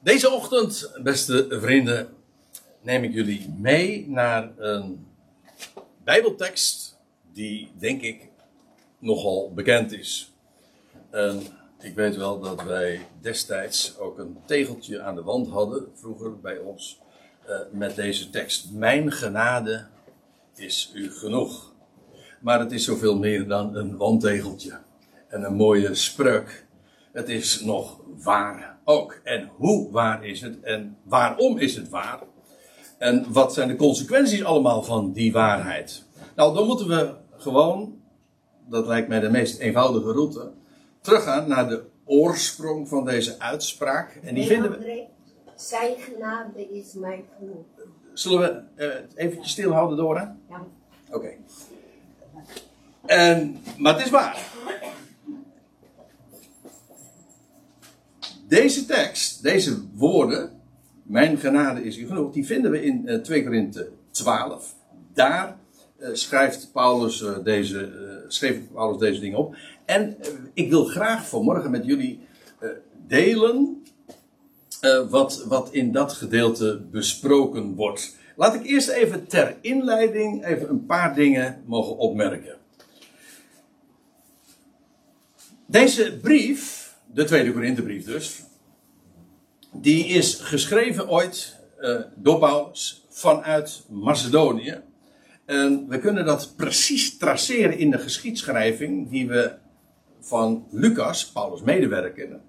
Deze ochtend, beste vrienden, neem ik jullie mee naar een Bijbeltekst die, denk ik, nogal bekend is. En ik weet wel dat wij destijds ook een tegeltje aan de wand hadden, vroeger bij ons, eh, met deze tekst. Mijn genade is u genoeg. Maar het is zoveel meer dan een wandtegeltje en een mooie spreuk. Het is nog waar ook. En hoe waar is het? En waarom is het waar? En wat zijn de consequenties allemaal van die waarheid? Nou, dan moeten we gewoon, dat lijkt mij de meest eenvoudige route, teruggaan naar de oorsprong van deze uitspraak. En die Nee, vinden we. Zijn genade is mij genoeg. Zullen we uh, eventjes stilhouden, Dora? Ja. Oké. En, maar het is waar. Deze tekst, deze woorden, mijn genade is u genoeg, die vinden we in uh, 2 Korinthe 12. Daar uh, schrijft Paulus, uh, deze, schreef Paulus deze dingen op. En ik wil graag vanmorgen met jullie delen wat, wat in dat gedeelte besproken wordt. Laat ik eerst even ter inleiding even een paar dingen mogen opmerken. Deze brief, de tweede Korinthebrief dus, die is geschreven ooit uh, door Paulus vanuit Macedonië. En we kunnen dat precies traceren in de geschiedschrijving die we van Lucas, Paulus' medewerker,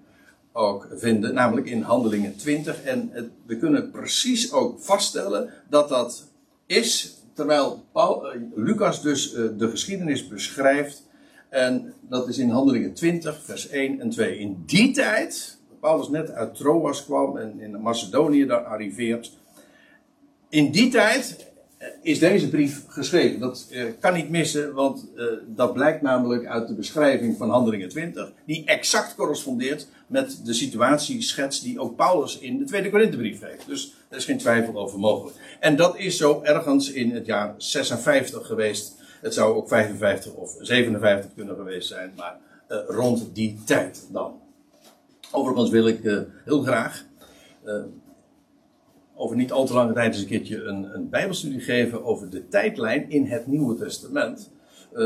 ook vinden, namelijk in Handelingen 20. En we kunnen precies ook vaststellen dat dat is terwijl uh, Lucas dus uh, de geschiedenis beschrijft. En dat is in Handelingen 20, vers 1 en 2. In die tijd, Paulus net uit Troas kwam en in Macedonië daar arriveert. In die tijd is deze brief geschreven. Dat uh, kan niet missen, want uh, dat blijkt namelijk uit de beschrijving van Handelingen 20, die exact correspondeert met de situatieschets die ook Paulus in de Tweede Korinthebrief heeft. Dus er is geen twijfel over mogelijk. En dat is zo ergens in het jaar 56 geweest. Het zou ook 55 of 57 kunnen geweest zijn, maar uh, rond die tijd dan. Overigens wil ik heel graag over niet al te lange tijd eens een keertje een, een Bijbelstudie geven over de tijdlijn in het Nieuwe Testament.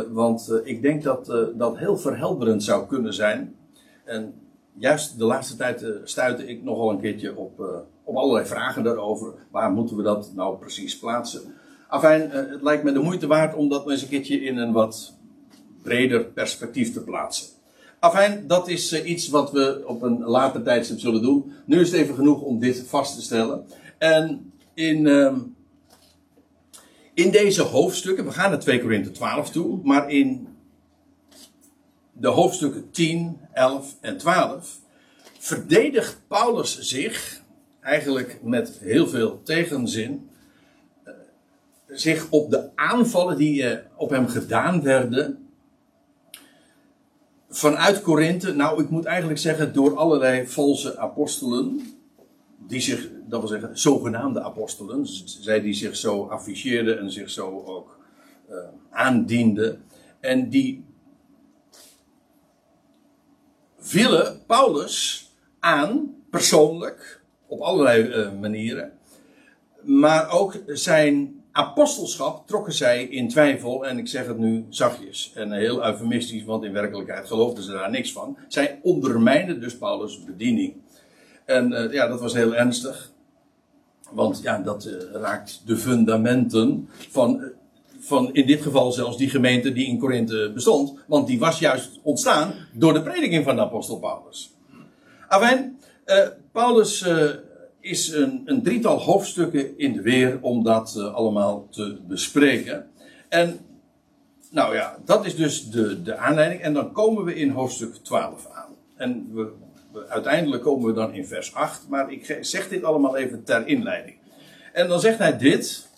Want ik denk dat dat heel verhelderend zou kunnen zijn. En juist de laatste tijd stuitte ik nogal een keertje op, op allerlei vragen daarover. Waar moeten we dat nou precies plaatsen? Afijn, het lijkt me de moeite waard om dat eens een keertje in een wat breder perspectief te plaatsen. Afijn, dat is iets wat we op een later tijdstip zullen doen. Nu is het even genoeg om dit vast te stellen. En in, uh, in deze hoofdstukken, we gaan naar 2 Korinthe 12 toe, maar in de hoofdstukken 10, 11 en 12 verdedigt Paulus zich, eigenlijk met heel veel tegenzin, zich op de aanvallen die uh, op hem gedaan werden vanuit Korinthe, nou ik moet eigenlijk zeggen door allerlei valse apostelen, die zich, dat wil zeggen, zogenaamde apostelen, zij die zich zo afficheerden en zich zo ook uh, aandienden, en die vielen Paulus aan, persoonlijk, op allerlei uh, manieren, maar ook zijn apostelschap trokken zij in twijfel, en ik zeg het nu zachtjes en heel eufemistisch, want in werkelijkheid geloofden ze daar niks van. Zij ondermijnden dus Paulus' bediening. En uh, ja, dat was heel ernstig. Want ja, dat uh, raakt de fundamenten van, uh, van in dit geval zelfs die gemeente die in Korinthe bestond. Want die was juist ontstaan door de prediking van de apostel Paulus. Afijn, Paulus is een, een, drietal hoofdstukken in de weer om dat allemaal te bespreken. En nou ja, dat is dus de, de aanleiding. En dan komen we in hoofdstuk 12 aan. En we uiteindelijk komen we dan in vers 8, maar ik zeg dit allemaal even ter inleiding. En dan zegt hij dit,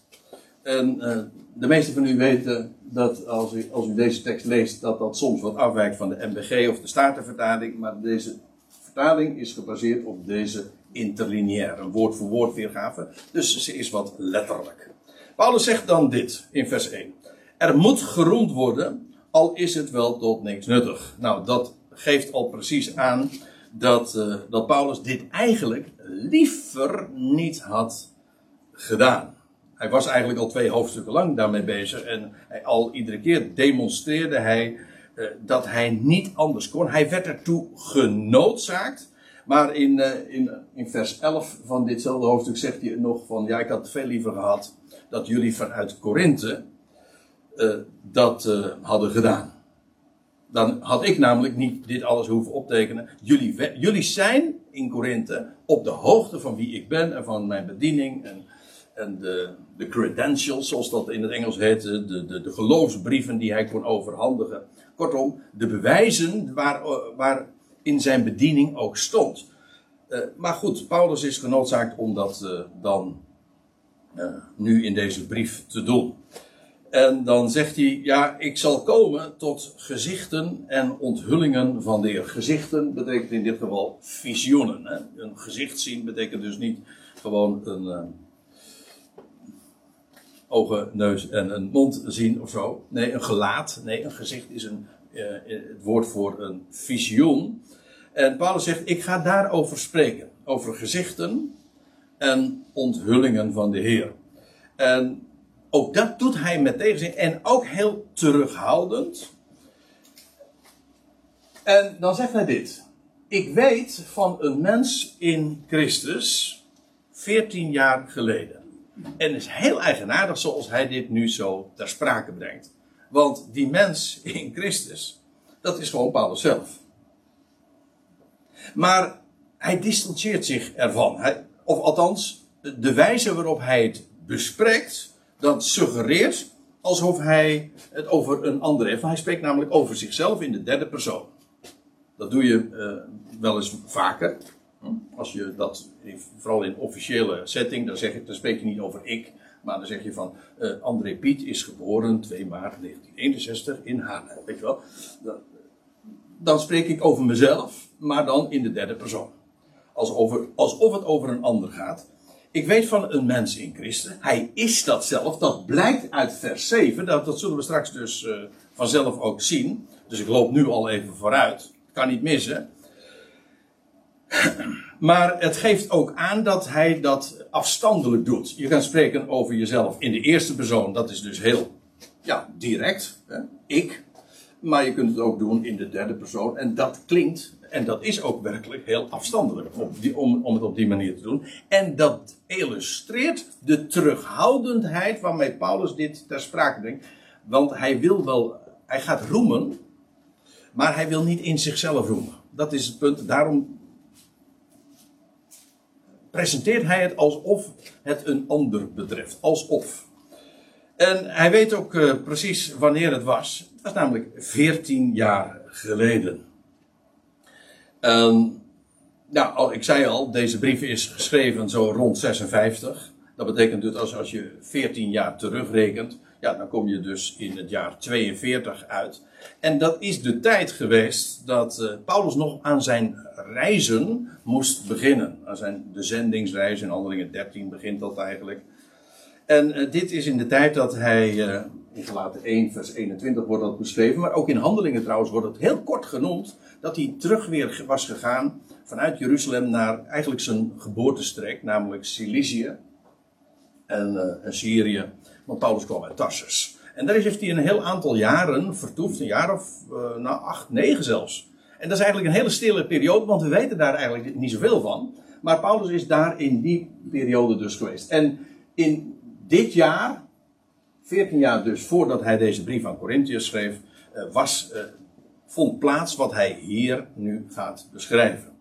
en uh, de meesten van u weten dat als u, als u deze tekst leest, dat dat soms wat afwijkt van de MBG of de Statenvertaling, maar deze vertaling is gebaseerd op deze interlineair, een woord voor woord weergave, dus ze is wat letterlijk. Paulus zegt dan dit in vers 1. Er moet geroemd worden, al is het wel tot niks nuttig. Nou, dat geeft al precies aan dat, uh, dat Paulus dit eigenlijk liever niet had gedaan. Hij was eigenlijk al twee hoofdstukken lang daarmee bezig en al iedere keer demonstreerde hij eh, dat hij niet anders kon. Hij werd ertoe genoodzaakt. Maar in, eh, in, in vers 11 van ditzelfde hoofdstuk zegt hij nog van ja, ik had veel liever gehad dat jullie vanuit Korinthe eh, dat eh, hadden gedaan. Dan had ik namelijk niet dit alles hoeven optekenen. Jullie, jullie zijn in Korinthe op de hoogte van wie ik ben en van mijn bediening en, en de, de credentials, zoals dat in het Engels heet, de, de, de geloofsbrieven die hij kon overhandigen. Kortom, de bewijzen waar, waar in zijn bediening ook stond. Eh, maar goed, Paulus is genoodzaakt om dat eh, dan eh, nu in deze brief te doen. En dan zegt hij, ja, ik zal komen tot gezichten en onthullingen van de Heer. Gezichten betekent in dit geval visioenen. Hè? Een gezicht zien betekent dus niet gewoon een ogen, neus en een mond zien of zo. Nee, een gelaat. Nee, een gezicht is een, het woord voor een visioen. En Paulus zegt, ik ga daarover spreken. Over gezichten en onthullingen van de Heer. En ook dat doet hij met tegenzin en ook heel terughoudend. En dan zegt hij dit. Ik weet van een mens in Christus 14 jaar geleden. En het is heel eigenaardig zoals hij dit nu zo ter sprake brengt. Want die mens in Christus, dat is gewoon Paulus zelf. Maar hij distancieert zich ervan. Of althans, de wijze waarop hij het bespreekt, dat suggereert alsof hij het over een ander heeft. Hij spreekt namelijk over zichzelf in de derde persoon. Dat doe je eh, wel eens vaker. Hm? Als je dat, vooral in officiële setting, dan, zeg je, dan spreek je niet over ik. Maar dan zeg je van, eh, André Piet is geboren 2 maart 1961 in Haarlem. Weet je wel? Dan, dan spreek ik over mezelf, maar dan in de derde persoon. Als over, alsof het over een ander gaat. Ik weet van een mens in Christus. Hij is dat zelf. Dat blijkt uit vers 7. Dat, dat zullen we straks dus eh, vanzelf ook zien. Dus ik loop nu al even vooruit. Kan niet missen. Maar het geeft ook aan dat hij dat afstandelijk doet. Je kan spreken over jezelf in de eerste persoon. Dat is dus heel ja, direct. Hè? Ik. Maar je kunt het ook doen in de derde persoon. En dat klinkt, en dat is ook werkelijk heel afstandelijk op die, om, om het op die manier te doen. En dat illustreert de terughoudendheid waarmee Paulus dit ter sprake brengt. Want hij wil wel, hij gaat roemen, maar hij wil niet in zichzelf roemen. Dat is het punt. Daarom presenteert hij het alsof het een ander betreft. Alsof. En hij weet ook uh, precies wanneer het was. Het was namelijk 14 jaar geleden. Nou, ik zei al, deze brief is geschreven zo rond 56. Dat betekent dus als, als je 14 jaar terugrekent, ja, dan kom je dus in het jaar 42 uit. En dat is de tijd geweest dat uh, Paulus nog aan zijn reizen moest beginnen. Aan zijn de zendingsreis in Handelingen 13 begint dat eigenlijk. En uh, dit is in de tijd dat hij, uh, in gelaten 1 vers 21 wordt dat beschreven, maar ook in Handelingen trouwens wordt het heel kort genoemd, dat hij terug weer was gegaan vanuit Jeruzalem naar eigenlijk zijn geboortestreek, namelijk Cilicië en, en Syrië, want Paulus kwam uit Tarsus. En daar heeft hij een heel aantal jaren vertoefd, een jaar of uh, nou, acht, negen zelfs. En dat is eigenlijk een hele stille periode, want we weten daar eigenlijk niet zoveel van. Maar Paulus is daar in die periode dus geweest. En in dit jaar, 14 jaar dus voordat hij deze brief aan Corinthiërs schreef, uh, was, vond plaats wat hij hier nu gaat beschrijven.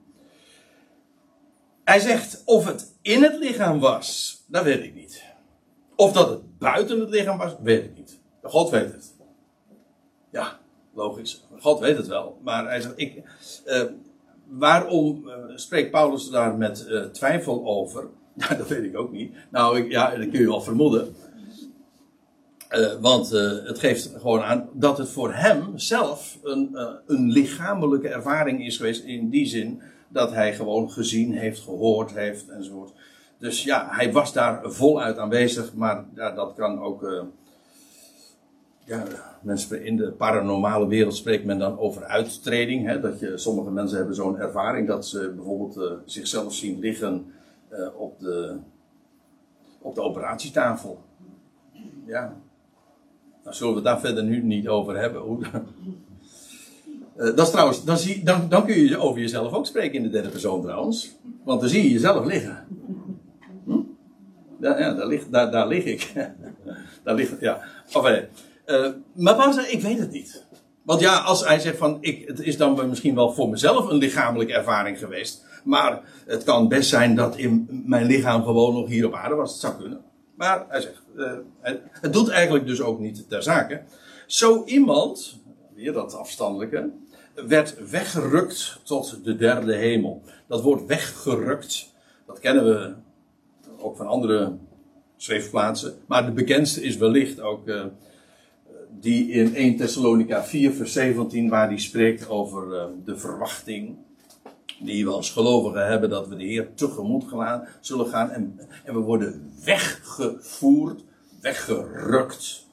Hij zegt of het in het lichaam was, dat weet ik niet. Of dat het buiten het lichaam was, weet ik niet. God weet het. Ja, logisch. God weet het wel. Maar hij zegt, ik, uh, waarom uh, spreekt Paulus daar met uh, twijfel over? Nou, dat weet ik ook niet. Nou, ik, ja, dat kun je wel vermoeden. want het geeft gewoon aan dat het voor hem zelf een, een lichamelijke ervaring is geweest. In die zin dat hij gewoon gezien heeft, gehoord heeft enzovoort. Dus ja, hij was daar voluit aanwezig, maar ja, dat kan ook. Uh, ja, mensen in de paranormale wereld spreekt men dan over uittreding. Hè, dat je, sommige mensen hebben zo'n ervaring dat ze bijvoorbeeld uh, zichzelf zien liggen eh, op, de, op de operatietafel. Ja. Nou zullen we het daar verder nu niet over hebben. Hoe, Eh, dat is trouwens, dan, zie, dan, dan kun je over jezelf ook spreken in de derde persoon trouwens. Want dan zie je jezelf liggen. Hm? Ja, ja daar, lig, daar, daar lig ik. daar ligt, ja. Enfin, uh, maar Paulus zegt, ik weet het niet. Want ja, als hij zegt van, ik, het is dan misschien wel voor mezelf een lichamelijke ervaring geweest. Maar het kan best zijn dat in mijn lichaam gewoon nog hier op aarde was. Het zou kunnen. Maar hij zegt, het, het doet eigenlijk dus ook niet ter zake. Zo iemand, weer dat afstandelijke, werd weggerukt tot de derde hemel. Dat woord weggerukt, dat kennen we ook van andere schriftplaatsen. Maar de bekendste is wellicht ook uh, die in 1 Thessalonica 4 vers 17, waar die spreekt over uh, de verwachting die we als gelovigen hebben dat we de Heer tegemoet gaan, zullen gaan. En, en we worden weggevoerd, weggerukt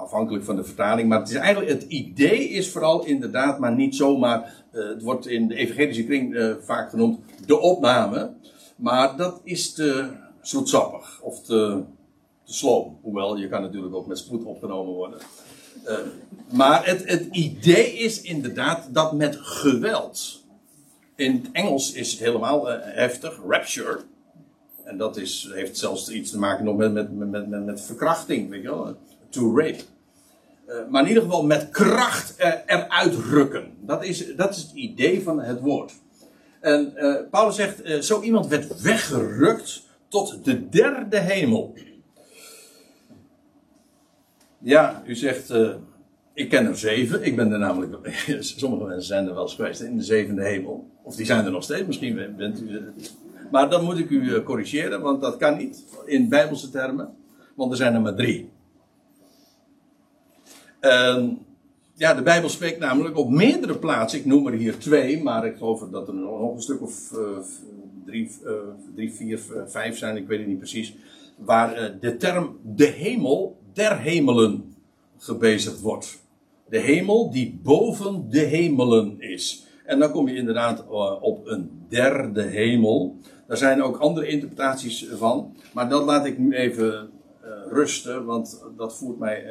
afhankelijk van de vertaling. Maar het is eigenlijk, het idee is vooral inderdaad, maar niet zomaar. Uh, het wordt in de evangelische kring uh, vaak genoemd de opname. Maar dat is te zoetsappig of te, te sloom. Hoewel, je kan natuurlijk ook met spoed opgenomen worden. Uh, maar het, het idee is inderdaad dat met geweld. In het Engels is het helemaal heftig, rapture. En dat is, heeft zelfs iets te maken nog met, met, met, met, met verkrachting, weet je wel to rape. Uh, maar in ieder geval met kracht er, eruit rukken. Dat is, dat is het idee van het woord. En uh, Paulus zegt, uh, zo iemand werd weggerukt tot de derde hemel. Ja, u zegt, ik ken er zeven. Ik ben er namelijk, sommige mensen zijn er wel eens geweest in de zevende hemel. Of die zijn er nog steeds, misschien bent u. Maar dan moet ik u corrigeren, want dat kan niet in bijbelse termen. Want er zijn er maar drie. En ja, de Bijbel spreekt namelijk op meerdere plaatsen. Ik noem er hier twee, maar ik geloof dat er nog een stuk of uh, drie, uh, drie, vier, vijf zijn, ik weet het niet precies. Waar de term de hemel der hemelen gebezigd wordt. De hemel die boven de hemelen is. En dan kom je inderdaad op een derde hemel. Daar zijn ook andere interpretaties van. Maar dat laat ik nu even rusten, want dat voert mij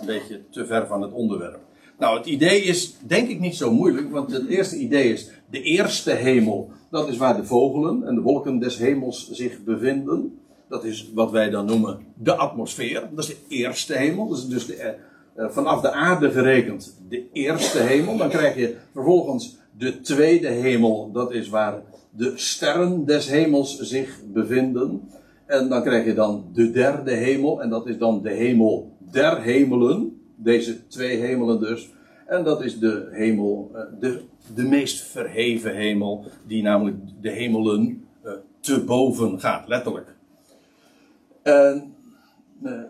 een beetje te ver van het onderwerp. Nou, het idee is denk ik niet zo moeilijk, want het eerste idee is de eerste hemel. Dat is waar de vogelen en de wolken des hemels zich bevinden. Dat is wat wij dan noemen de atmosfeer. Dat is de eerste hemel. Dat is dus de, uh, vanaf de aarde gerekend de eerste hemel. Dan krijg je vervolgens de tweede hemel. Dat is waar de sterren des hemels zich bevinden. En dan krijg je dan de derde hemel. En dat is dan de hemel der hemelen. Deze twee hemelen dus. En dat is de hemel, eh, de, de meest verheven hemel, die namelijk de hemelen uh, te boven gaat, letterlijk. En, uh,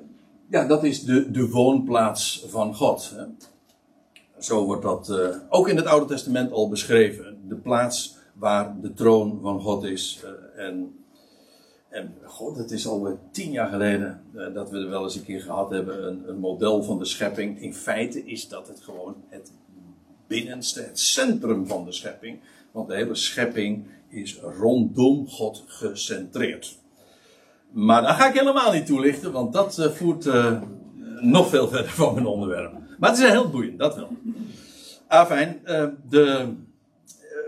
ja, dat is de, de woonplaats van God. Zo wordt dat ook in het Oude Testament al beschreven. De plaats waar de troon van God is. en en god, het is al tien jaar geleden uh, dat we er wel eens een keer gehad hebben, een, een, model van de schepping. In feite is dat het gewoon het binnenste, het centrum van de schepping. Want de hele schepping is rondom God gecentreerd. Maar daar ga ik helemaal niet toelichten, want dat uh, voert uh, nog veel verder van mijn onderwerp. Maar het is heel boeiend, dat wel. Afijn, de,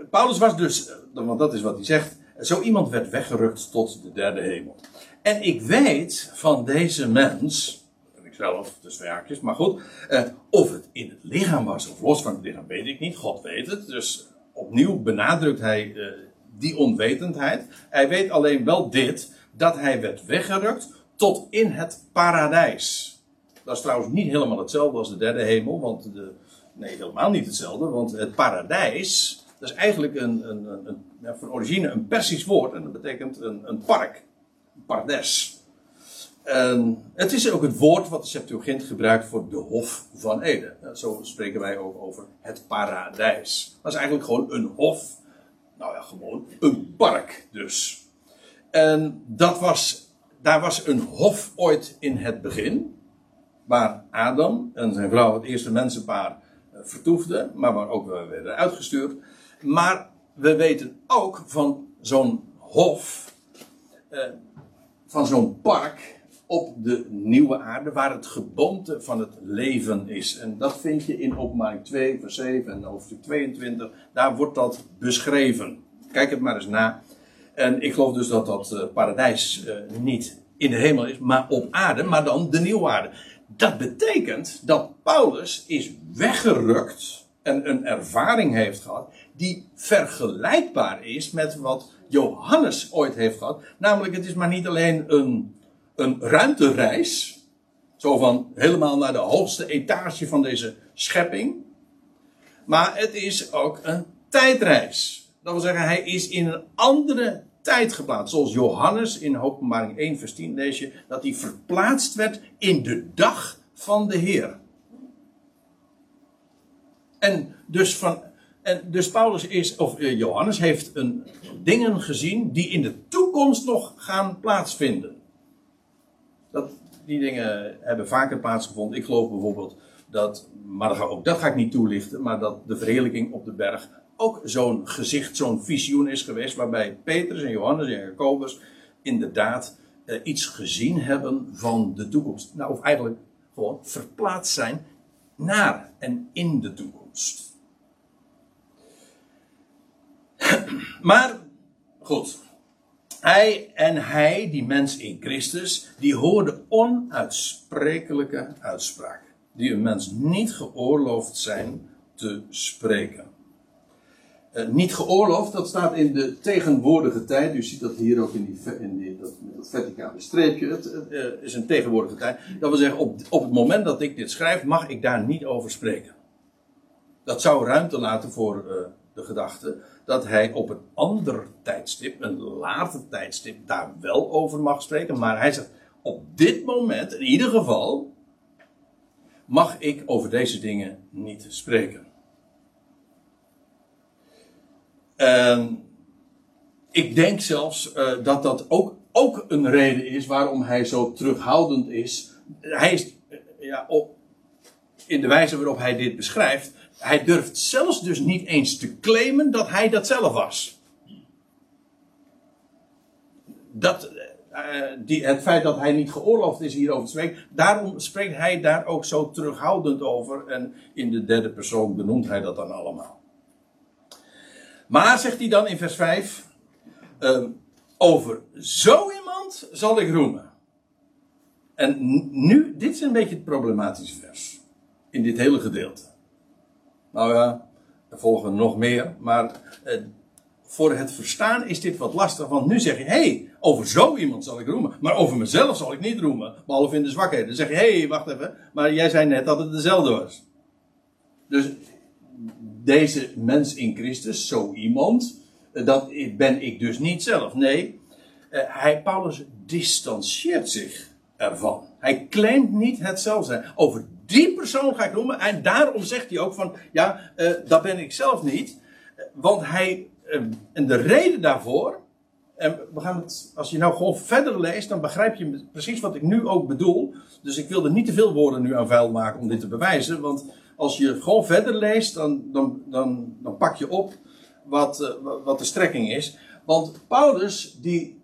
Paulus was dus, want dat is wat hij zegt, zo iemand werd weggerukt tot de derde hemel. En ik weet van deze mens, ik zelf, dus haakjes, maar goed, eh, of het in het lichaam was of los van het lichaam, weet ik niet. God weet het. Dus opnieuw benadrukt hij eh, die onwetendheid. Hij weet alleen wel dit, dat hij werd weggerukt tot in het paradijs. Dat is trouwens niet helemaal hetzelfde als de derde hemel, want de, nee, helemaal niet hetzelfde, want het paradijs dat is eigenlijk een, een, een, ja, van origine een Persisch woord en dat betekent een, een park. Een pardes. En het is ook het woord wat de Septuagint gebruikt voor de Hof van Eden. Zo spreken wij ook over het paradijs. Dat is eigenlijk gewoon een hof. Nou ja, gewoon een park dus. En dat was, daar was een hof ooit in het begin. Waar Adam en zijn vrouw, het eerste mensenpaar, eh, vertoefden. Maar waar ook werden uitgestuurd. Maar we weten ook van zo'n hof eh, van zo'n park op de nieuwe aarde, waar het geboomte van het leven is. En dat vind je in openbaring 2, vers 7 en hoofdstuk 22. Daar wordt dat beschreven. Kijk het maar eens na. En ik geloof dus dat dat uh, paradijs uh, niet in de hemel is, maar op aarde, maar dan de nieuwe aarde. Dat betekent dat Paulus is weggerukt en een ervaring heeft gehad die vergelijkbaar is met wat Johannes ooit heeft gehad. Namelijk, het is maar niet alleen een, een ruimtereis, zo van helemaal naar de hoogste etage van deze schepping, maar het is ook een tijdreis. Dat wil zeggen, hij is in een andere tijd geplaatst. Zoals Johannes in openbaring 1 vers 10 lees je dat hij verplaatst werd in de dag van de Heer. En dus, van, en dus Paulus is, of eh, Johannes heeft een, dingen gezien die in de toekomst nog gaan plaatsvinden. Dat, die dingen hebben vaker plaatsgevonden. Ik geloof bijvoorbeeld dat, maar ga, ook dat ga ik niet toelichten, maar dat de verheerlijking op de berg ook zo'n gezicht, zo'n visioen is geweest, waarbij Petrus en Johannes en Jacobus inderdaad eh, iets gezien hebben van de toekomst. Nou, of eigenlijk gewoon verplaatst zijn naar en in de toekomst. Maar, goed. Hij en hij, die mens in Christus, die hoorde onuitsprekelijke uitspraak. Die een mens niet geoorloofd zijn te spreken. Uh, niet geoorloofd, dat staat in de tegenwoordige tijd. U ziet dat hier ook in, die, in dat, dat verticale streepje. Het uh, is een tegenwoordige tijd. Dat wil zeggen, op, op het moment dat ik dit schrijf, mag ik daar niet over spreken. Dat zou ruimte laten voor uh, de gedachte dat hij op een ander tijdstip, een later tijdstip, daar wel over mag spreken. Maar hij zegt, op dit moment, in ieder geval, mag ik over deze dingen niet spreken. En ik denk zelfs uh, dat dat ook, ook een reden is waarom hij zo terughoudend is. Hij is uh, ja, op, in de wijze waarop hij dit beschrijft, hij durft zelfs dus niet eens te claimen dat hij dat zelf was. Dat, uh, die, het feit dat hij niet geoorloofd is hierover te spreken, daarom spreekt hij daar ook zo terughoudend over. En in de derde persoon benoemt hij dat dan allemaal. Maar, zegt hij dan in vers 5, uh, over zo iemand zal ik roemen. En nu, dit is een beetje het problematische vers. In dit hele gedeelte. Nou ja, er volgen nog meer, maar uh, voor het verstaan is dit wat lastig. Want nu zeg je, hé, hey, over zo iemand zal ik roemen. Maar over mezelf zal ik niet roemen. Behalve in de zwakheden. Dan zeg je, hé, hey, wacht even. Maar jij zei net dat het dezelfde was. Dus deze mens in Christus, zo iemand, dat ben ik dus niet zelf. Nee, hij, Paulus distancieert zich ervan. Hij claimt niet zijn. Over die persoon ga ik noemen. En daarom zegt hij ook van, ja, uh, dat ben ik zelf niet. Want hij, uh, en de reden daarvoor, en we gaan het, als je nou gewoon verder leest, dan begrijp je precies wat ik nu ook bedoel. Dus ik wil er niet te veel woorden nu aan vuil maken om dit te bewijzen. Want als je gewoon verder leest, dan, dan, dan, dan pak je op wat, uh, wat de strekking is. Want Paulus, die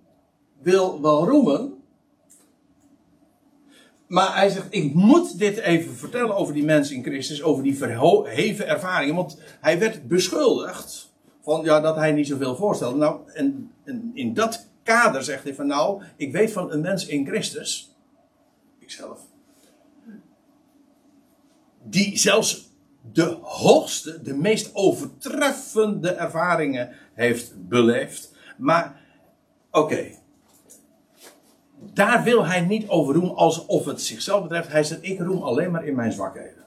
wil wel roemen. Maar hij zegt, ik moet dit even vertellen over die mensen in Christus, over die verheven ervaringen. Want hij werd beschuldigd van ja, dat hij niet zoveel voorstelde. Nou, en, in dat kader zegt hij van nou, ik weet van een mens in Christus, ikzelf, die zelfs de hoogste, de meest overtreffende ervaringen heeft beleefd. Maar, oké. Daar wil hij niet over roemen alsof het zichzelf betreft. Hij zegt, ik roem alleen maar in mijn zwakheden.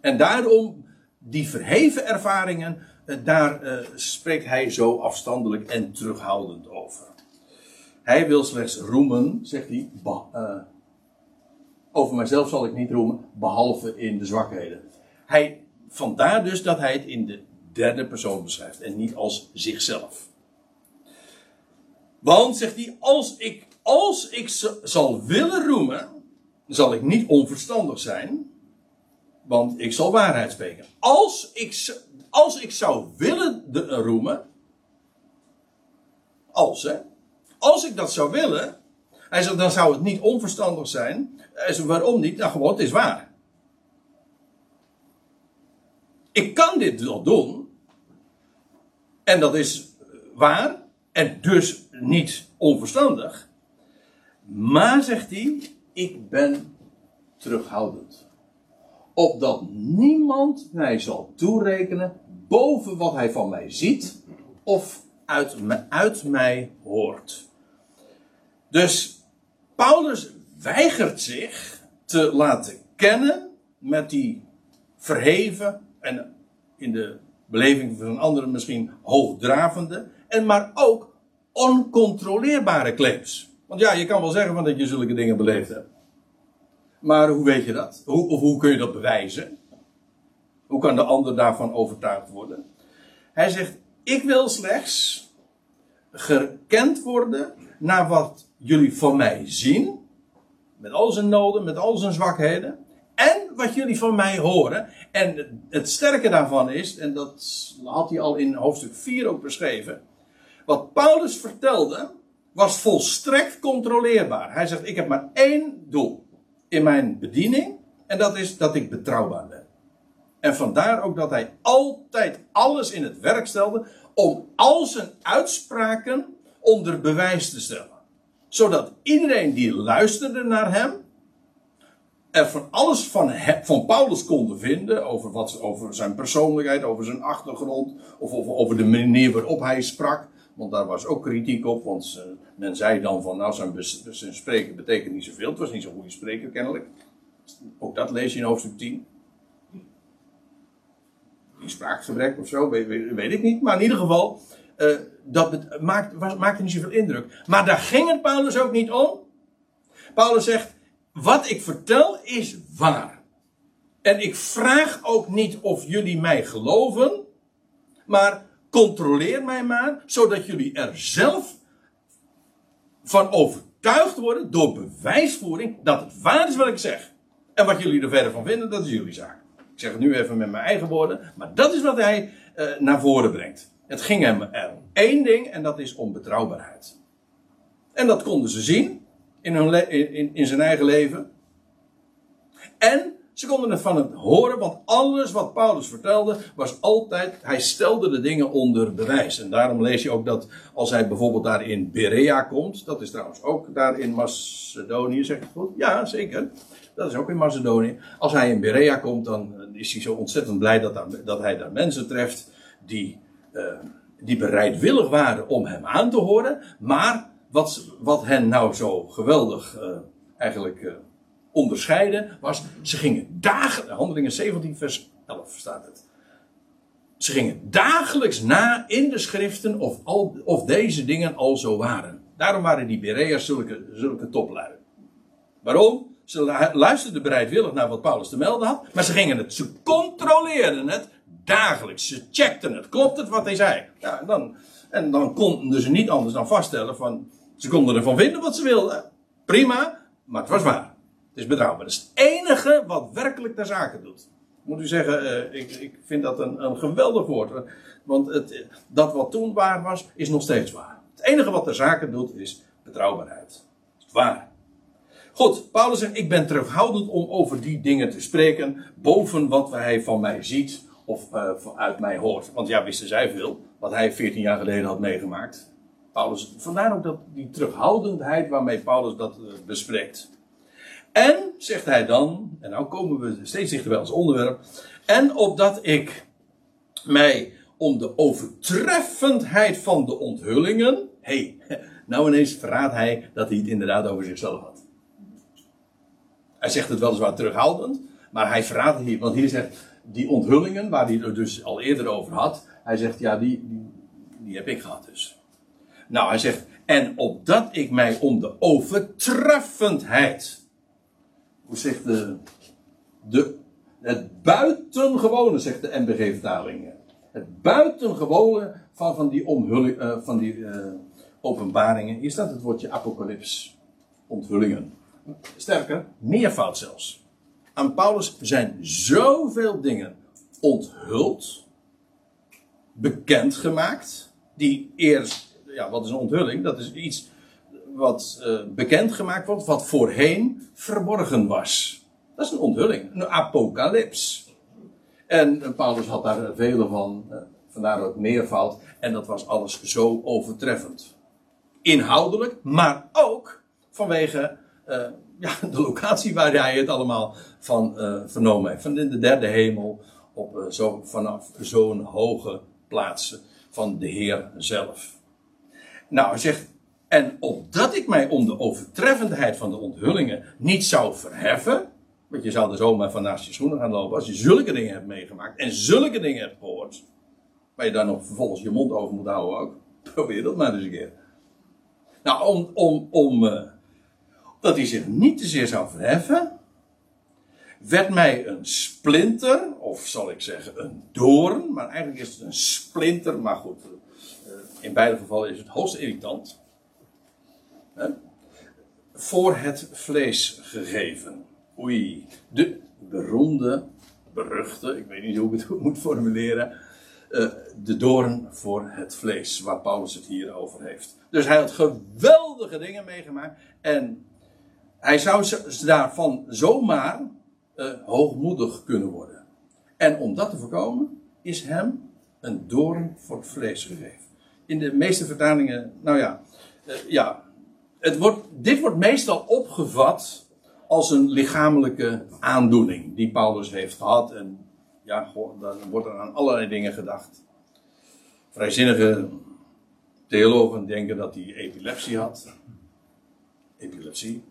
En daarom, die verheven ervaringen, daar uh, spreekt hij zo afstandelijk en terughoudend over. Hij wil slechts roemen, zegt hij, uh, over mijzelf zal ik niet roemen, behalve in de zwakheden. Hij, vandaar dus dat hij het in de derde persoon beschrijft en niet als zichzelf. Want, zegt hij, als ik, als ik zal willen roemen, zal ik niet onverstandig zijn, want ik zal waarheid spreken. Als ik, als ik zou willen de, roemen, als hè, Als ik dat zou willen, hij zegt, dan zou het niet onverstandig zijn. Hij zegt, waarom niet? Nou, gewoon, het is waar. Ik kan dit wel doen. En dat is waar. En dus niet onverstandig. Maar, zegt hij, ik ben terughoudend. Opdat niemand mij zal toerekenen boven wat hij van mij ziet of uit, uit mij hoort. Dus Paulus weigert zich te laten kennen met die verheven en in de beleving van anderen misschien hoogdravende en maar ook oncontroleerbare claims. Want ja, je kan wel zeggen van dat je zulke dingen beleefd hebt. Maar hoe weet je dat? Hoe, of hoe kun je dat bewijzen? Hoe kan de ander daarvan overtuigd worden? Hij zegt: Ik wil slechts gekend worden naar wat jullie van mij zien. Met al zijn noden, met al zijn zwakheden. En wat jullie van mij horen. En het sterke daarvan is, en dat had hij al in hoofdstuk 4 ook beschreven. Wat Paulus vertelde, was volstrekt controleerbaar. Hij zegt: Ik heb maar één doel in mijn bediening. En dat is dat ik betrouwbaar ben. En vandaar ook dat hij altijd alles in het werk stelde om al zijn uitspraken onder bewijs te stellen. Zodat iedereen die luisterde naar hem er van alles van, van Paulus konden vinden over, wat, over zijn persoonlijkheid, over zijn achtergrond of over, over de manier waarop hij sprak. Want daar was ook kritiek op, want men zei dan van, nou, zijn, zijn spreken betekent niet zoveel. Het was niet zo'n goede spreker, kennelijk. Ook dat lees je in hoofdstuk 10. Die spraakgebrek of zo, weet, ik niet. Maar in ieder geval, uh, dat maakt, maakte niet zoveel indruk. Maar daar ging het Paulus ook niet om. Paulus zegt, wat ik vertel is waar. En ik vraag ook niet of jullie mij geloven, maar controleer mij maar, zodat jullie er zelf van overtuigd worden door bewijsvoering dat het waar is wat ik zeg. En wat jullie er verder van vinden, dat is jullie zaak. Ik zeg het nu even met mijn eigen woorden, maar dat is wat hij uh, naar voren brengt. Het ging hem om één ding en dat is om betrouwbaarheid. En dat konden ze zien in, hun in, in zijn eigen leven. En ze konden het van het horen, want alles wat Paulus vertelde was altijd, hij stelde de dingen onder bewijs. En daarom lees je ook dat als hij bijvoorbeeld daar in Berea komt, dat is trouwens ook daar in Macedonië, zeg ik goed? Ja, zeker. Dat is ook in Macedonië. Als hij in Berea komt, dan is hij zo ontzettend blij dat, dat hij daar mensen treft die, uh, die bereidwillig waren om hem aan te horen. Maar wat, wat hen nou zo geweldig uh, eigenlijk onderscheiden, was ze gingen dagen, handelingen 17 vers 11 staat het. Ze gingen dagelijks na in de schriften of, of deze dingen al zo waren. Daarom waren die Berea's zulke, zulke. Waarom? Ze luisterden bereidwillig naar wat Paulus te melden had, maar ze gingen het, ze controleerden het dagelijks. Ze checkten het. Klopt het wat hij zei? Ja, en dan, en dan konden ze niet anders dan vaststellen van, ze konden ervan vinden wat ze wilden. Prima, maar het was waar. Is betrouwbaar. Dat is het enige wat werkelijk ter zake doet. Moet u zeggen, uh, ik, ik vind dat een, een geweldig woord. Want het, dat wat toen waar was, is nog steeds waar. Het enige wat ter zake doet, is betrouwbaarheid. Waar. Goed, Paulus zegt, ik ben terughoudend om over die dingen te spreken, boven wat hij van mij ziet of uh, uit mij hoort. Want ja, wisten zij veel, wat hij 14 jaar geleden had meegemaakt. Paulus, vandaar ook dat, die terughoudendheid waarmee Paulus dat uh, bespreekt. En, zegt hij dan, en nou komen we steeds dichter ons onderwerp, en opdat ik mij om de overtreffendheid van de onthullingen, hé, hey, nou ineens verraadt hij dat hij het inderdaad over zichzelf had. Hij zegt het weliswaar terughoudend, maar hij verraadt hier, want hier zegt die onthullingen, waar hij het dus al eerder over had, hij zegt ja, die, die, die heb ik gehad dus. Nou, hij zegt, en opdat ik mij om de overtreffendheid hoe zegt de, de, het buitengewone, zegt de NBG-vertaling. Het buitengewone van, van die, omhulling, uh, van die uh, openbaringen. Hier staat het woordje apocalyps. Onthullingen. Sterker, meervoud zelfs. Aan Paulus zijn zoveel dingen onthuld, bekendgemaakt, die eerst, ja, wat is een onthulling? Dat is iets wat uh, bekendgemaakt wordt, wat voorheen verborgen was. Dat is een onthulling, een apocalyps. En Paulus had daar vele van, uh, vandaar ook meervoud. En dat was alles zo overtreffend. Inhoudelijk, maar ook vanwege ja, de locatie waar hij het allemaal van vernomen heeft. Van in de derde hemel, op, zo, vanaf zo'n hoge plaatsen van de Heer zelf. Nou, hij zegt, en opdat ik mij om de overtreffendheid van de onthullingen niet zou verheffen, want je zou er zomaar van naast je schoenen gaan lopen als je zulke dingen hebt meegemaakt en zulke dingen hebt gehoord, waar je dan nog vervolgens je mond over moet houden ook. Probeer dat maar eens een keer. Nou, om, om, om uh, dat hij zich niet te zeer zou verheffen, werd mij een splinter, of zal ik zeggen een doorn, maar eigenlijk is het een splinter, maar goed, uh, in beide gevallen is het hoogst irritant voor het vlees gegeven. Oei, de beroemde, beruchte, ik weet niet hoe ik het moet formuleren, uh, de doorn voor het vlees, waar Paulus het hier over heeft. Dus hij had geweldige dingen meegemaakt en hij zou daarvan zomaar uh, hoogmoedig kunnen worden. En om dat te voorkomen, is hem een doorn voor het vlees gegeven. In de meeste vertalingen, nou ja, uh, ja, het wordt, dit wordt meestal opgevat als een lichamelijke aandoening die Paulus heeft gehad. En ja, dan wordt er aan allerlei dingen gedacht. Vrijzinnige theologen denken dat hij epilepsie had. Epilepsie.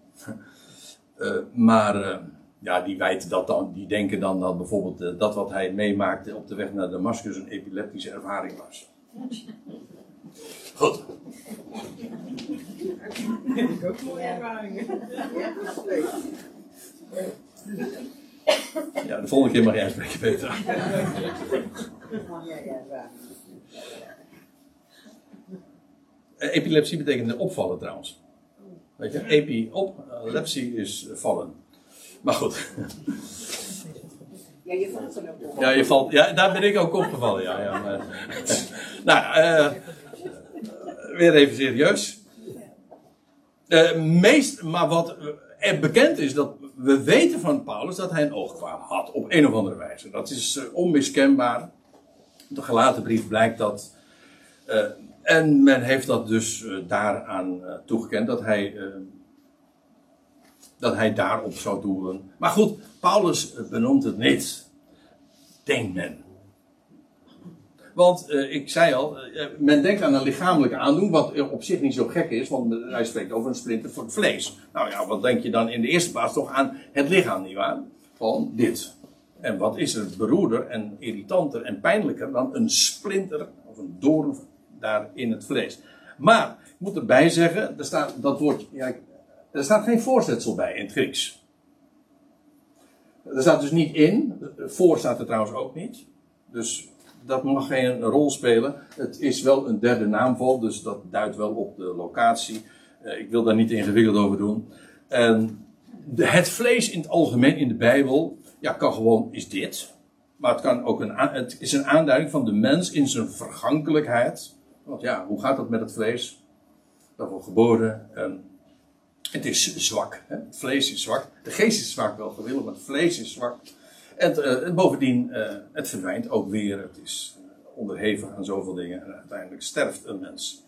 Uh, maar uh, ja, die wijten dat dan, die denken dan dat bijvoorbeeld uh, dat wat hij meemaakte op de weg naar Damascus een epileptische ervaring was. Goed. Ik ook mooie ervaringen. Ja, de volgende keer mag jij spreken, Petra. Epilepsie betekent opvallen trouwens. Weet je, epi, op, lepsie is vallen. Maar goed. Ja, je valt er ook op. Ja, je valt, ja, daar ben ik ook opgevallen. Ja, ja, maar, nou, uh, weer even serieus. Uh, meest, maar wat er bekend is, dat we weten van Paulus dat hij een oogkwaal had, op een of andere wijze. Dat is uh, onmiskenbaar. De gelaten brief blijkt dat. En men heeft dat dus daaraan toegekend, dat hij, dat hij daarop zou doelen. Maar goed, Paulus benoemt het niet, denkt men. Want uh, ik zei al, uh, men denkt aan een lichamelijke aandoening, wat op zich niet zo gek is, want hij spreekt over een splinter voor het vlees. Nou ja, wat denk je dan in de eerste plaats toch aan het lichaam, nietwaar? Van dit. En wat is er beroerder en irritanter en pijnlijker dan een splinter of een doorn daar in het vlees? Maar, ik moet erbij zeggen, er staat, dat woord, ja, er staat geen voorzetsel bij in het Grieks. Er staat dus niet in, voor staat er trouwens ook niet. Dus dat mag geen rol spelen. Het is wel een derde naamval, dus dat duidt wel op de locatie. Uh, ik wil daar niet ingewikkeld over doen. En de, het vlees in het algemeen in de Bijbel, ja, kan gewoon, is dit. Maar het, kan ook een, het is een aanduiding van de mens in zijn vergankelijkheid. Want ja, hoe gaat dat met het vlees? Wordt geboren. En het is zwak. Hè? Het vlees is zwak. De geest is zwak wel gewillig, maar het vlees is zwak. En uh, bovendien, uh, het verdwijnt ook weer. Het is onderhevig aan zoveel dingen. En uiteindelijk sterft een mens.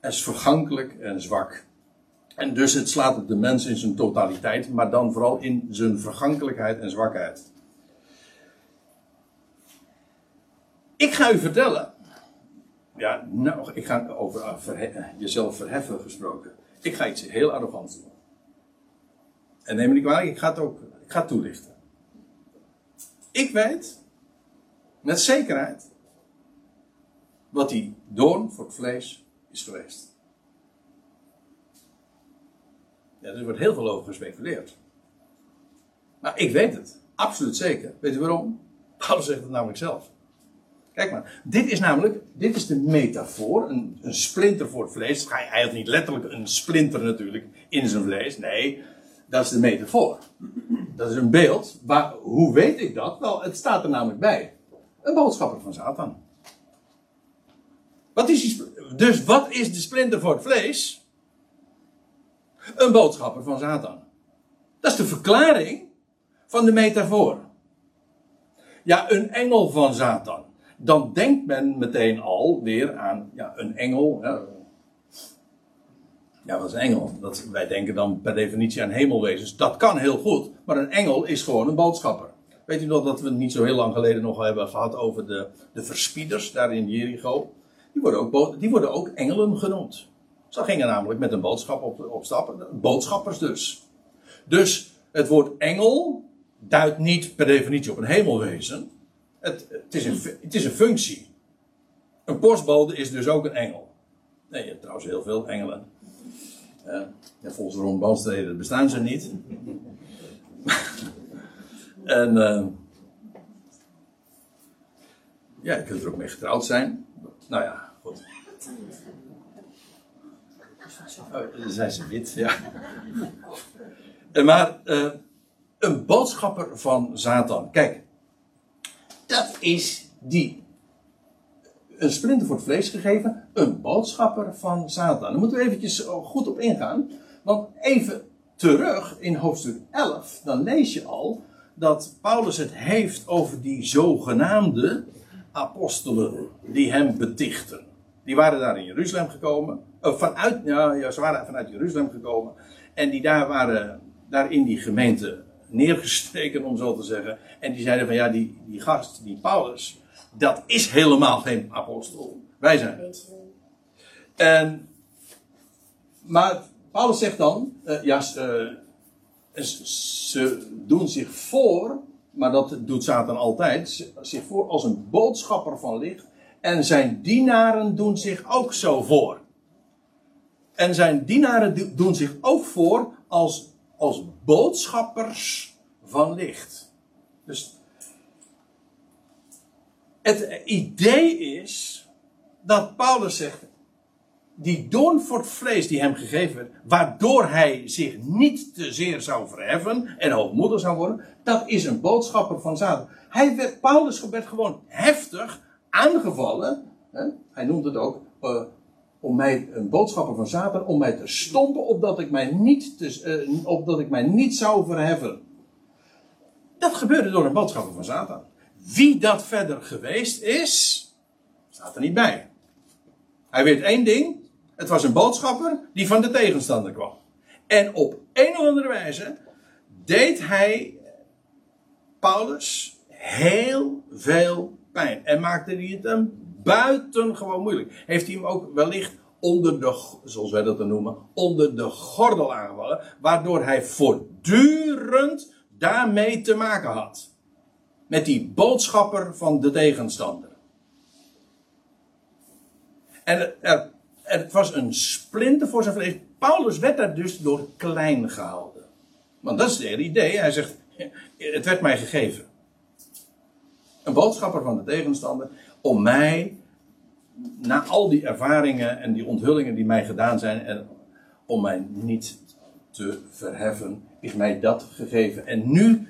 Het is vergankelijk en zwak. En dus het slaat op de mens in zijn totaliteit, maar dan vooral in zijn vergankelijkheid en zwakheid. Ik ga u vertellen. Ja, nou, ik ga over jezelf verheffen gesproken. Ik ga iets heel arrogants doen. En neem me niet kwalijk, ik ga het ook ik ga het toelichten. Ik weet met zekerheid wat die doorn voor het vlees is geweest. Ja, er wordt heel veel over gespeculeerd. Maar ik weet het. Absoluut zeker. Weet u waarom? Paulus zegt het namelijk zelf. Kijk maar, dit is namelijk, dit is de metafoor, een, een splinter voor het vlees. Hij had niet letterlijk een splinter natuurlijk in zijn vlees. Nee, dat is de metafoor. Dat is een beeld. Waar, hoe weet ik dat? Wel, het staat er namelijk bij. Een boodschapper van Satan. Wat is dus wat is de splinter voor het vlees? Een boodschapper van Satan. Dat is de verklaring van de metafoor. Ja, een engel van Satan. Dan denkt men meteen al weer aan ja, een engel. Ja, ja, wat is een engel? Dat, wij denken dan per definitie aan hemelwezens. Dat kan heel goed, maar een engel is gewoon een boodschapper. Weet u nog dat we het niet zo heel lang geleden nog hebben gehad over de, de verspieders daar in Jericho? Die worden, ook, die worden ook engelen genoemd. Ze gingen namelijk met een boodschap op, op stappen. Boodschappers dus. Dus het woord engel duidt niet per definitie op een hemelwezen. Het, het, is, een, het is een functie. Een postbode is dus ook een engel. Nee, je hebt trouwens heel veel engelen. Ja, volgens Ron Balstrede bestaan ze niet. en uh, ja, je kunt er ook mee getrouwd zijn. Nou ja, goed. Zijn ze wit, ja. Eh, maar uh, een boodschapper van Satan. Kijk, dat is die. Een splinter voor het vlees gegeven, een boodschapper van Satan. Daar moeten we eventjes goed op ingaan. Want even terug in hoofdstuk 11, dan lees je al dat Paulus het heeft over die zogenaamde apostelen die hem betichten. Die waren daar in Jeruzalem gekomen. Uh, vanuit, ja, ze waren vanuit Jeruzalem gekomen. En die daar waren, daar in die gemeente neergestreken, om zo te zeggen. En die zeiden van ja, die, die gast, die Paulus, dat is helemaal geen apostel. Wij zijn. En, maar Paulus zegt dan, uh, ja, uh, ze doen zich voor, maar dat doet Satan altijd, zich voor als een boodschapper van licht. En zijn dienaren doen zich ook zo voor. En zijn dienaren doen zich ook voor als, als boodschappers van licht. Dus het idee is dat Paulus zegt: die doorn voor het vlees die hem gegeven werd, waardoor hij zich niet te zeer zou verheffen en hoogmoedig zou worden, dat is een boodschapper van Satan. Hij werd, Paulus werd gewoon heftig aangevallen. Hè? Hij noemt het ook uh, om mij een boodschapper van Satan, om mij te stompen, opdat ik mij niet, te, uh, opdat ik mij niet zou verheffen. Dat gebeurde door een boodschapper van Satan. Wie dat verder geweest is, staat er niet bij. Hij weet één ding. Het was een boodschapper die van de tegenstander kwam. En op een of andere wijze deed hij Paulus heel veel pijn. En maakte hij het hem buitengewoon moeilijk. Heeft hij hem ook wellicht onder de, zoals wij dat noemen, onder de gordel aangevallen. Waardoor hij voortdurend daarmee te maken had. Met die boodschapper van de tegenstander. En er, het was een splinter voor zijn vlees. Paulus werd daar dus door klein gehouden. Want dat is het hele idee. Hij zegt, het werd mij gegeven. Een boodschapper van de tegenstander. Om mij, na al die ervaringen en die onthullingen die mij gedaan zijn. En om mij niet te verheffen, is mij dat gegeven. En nu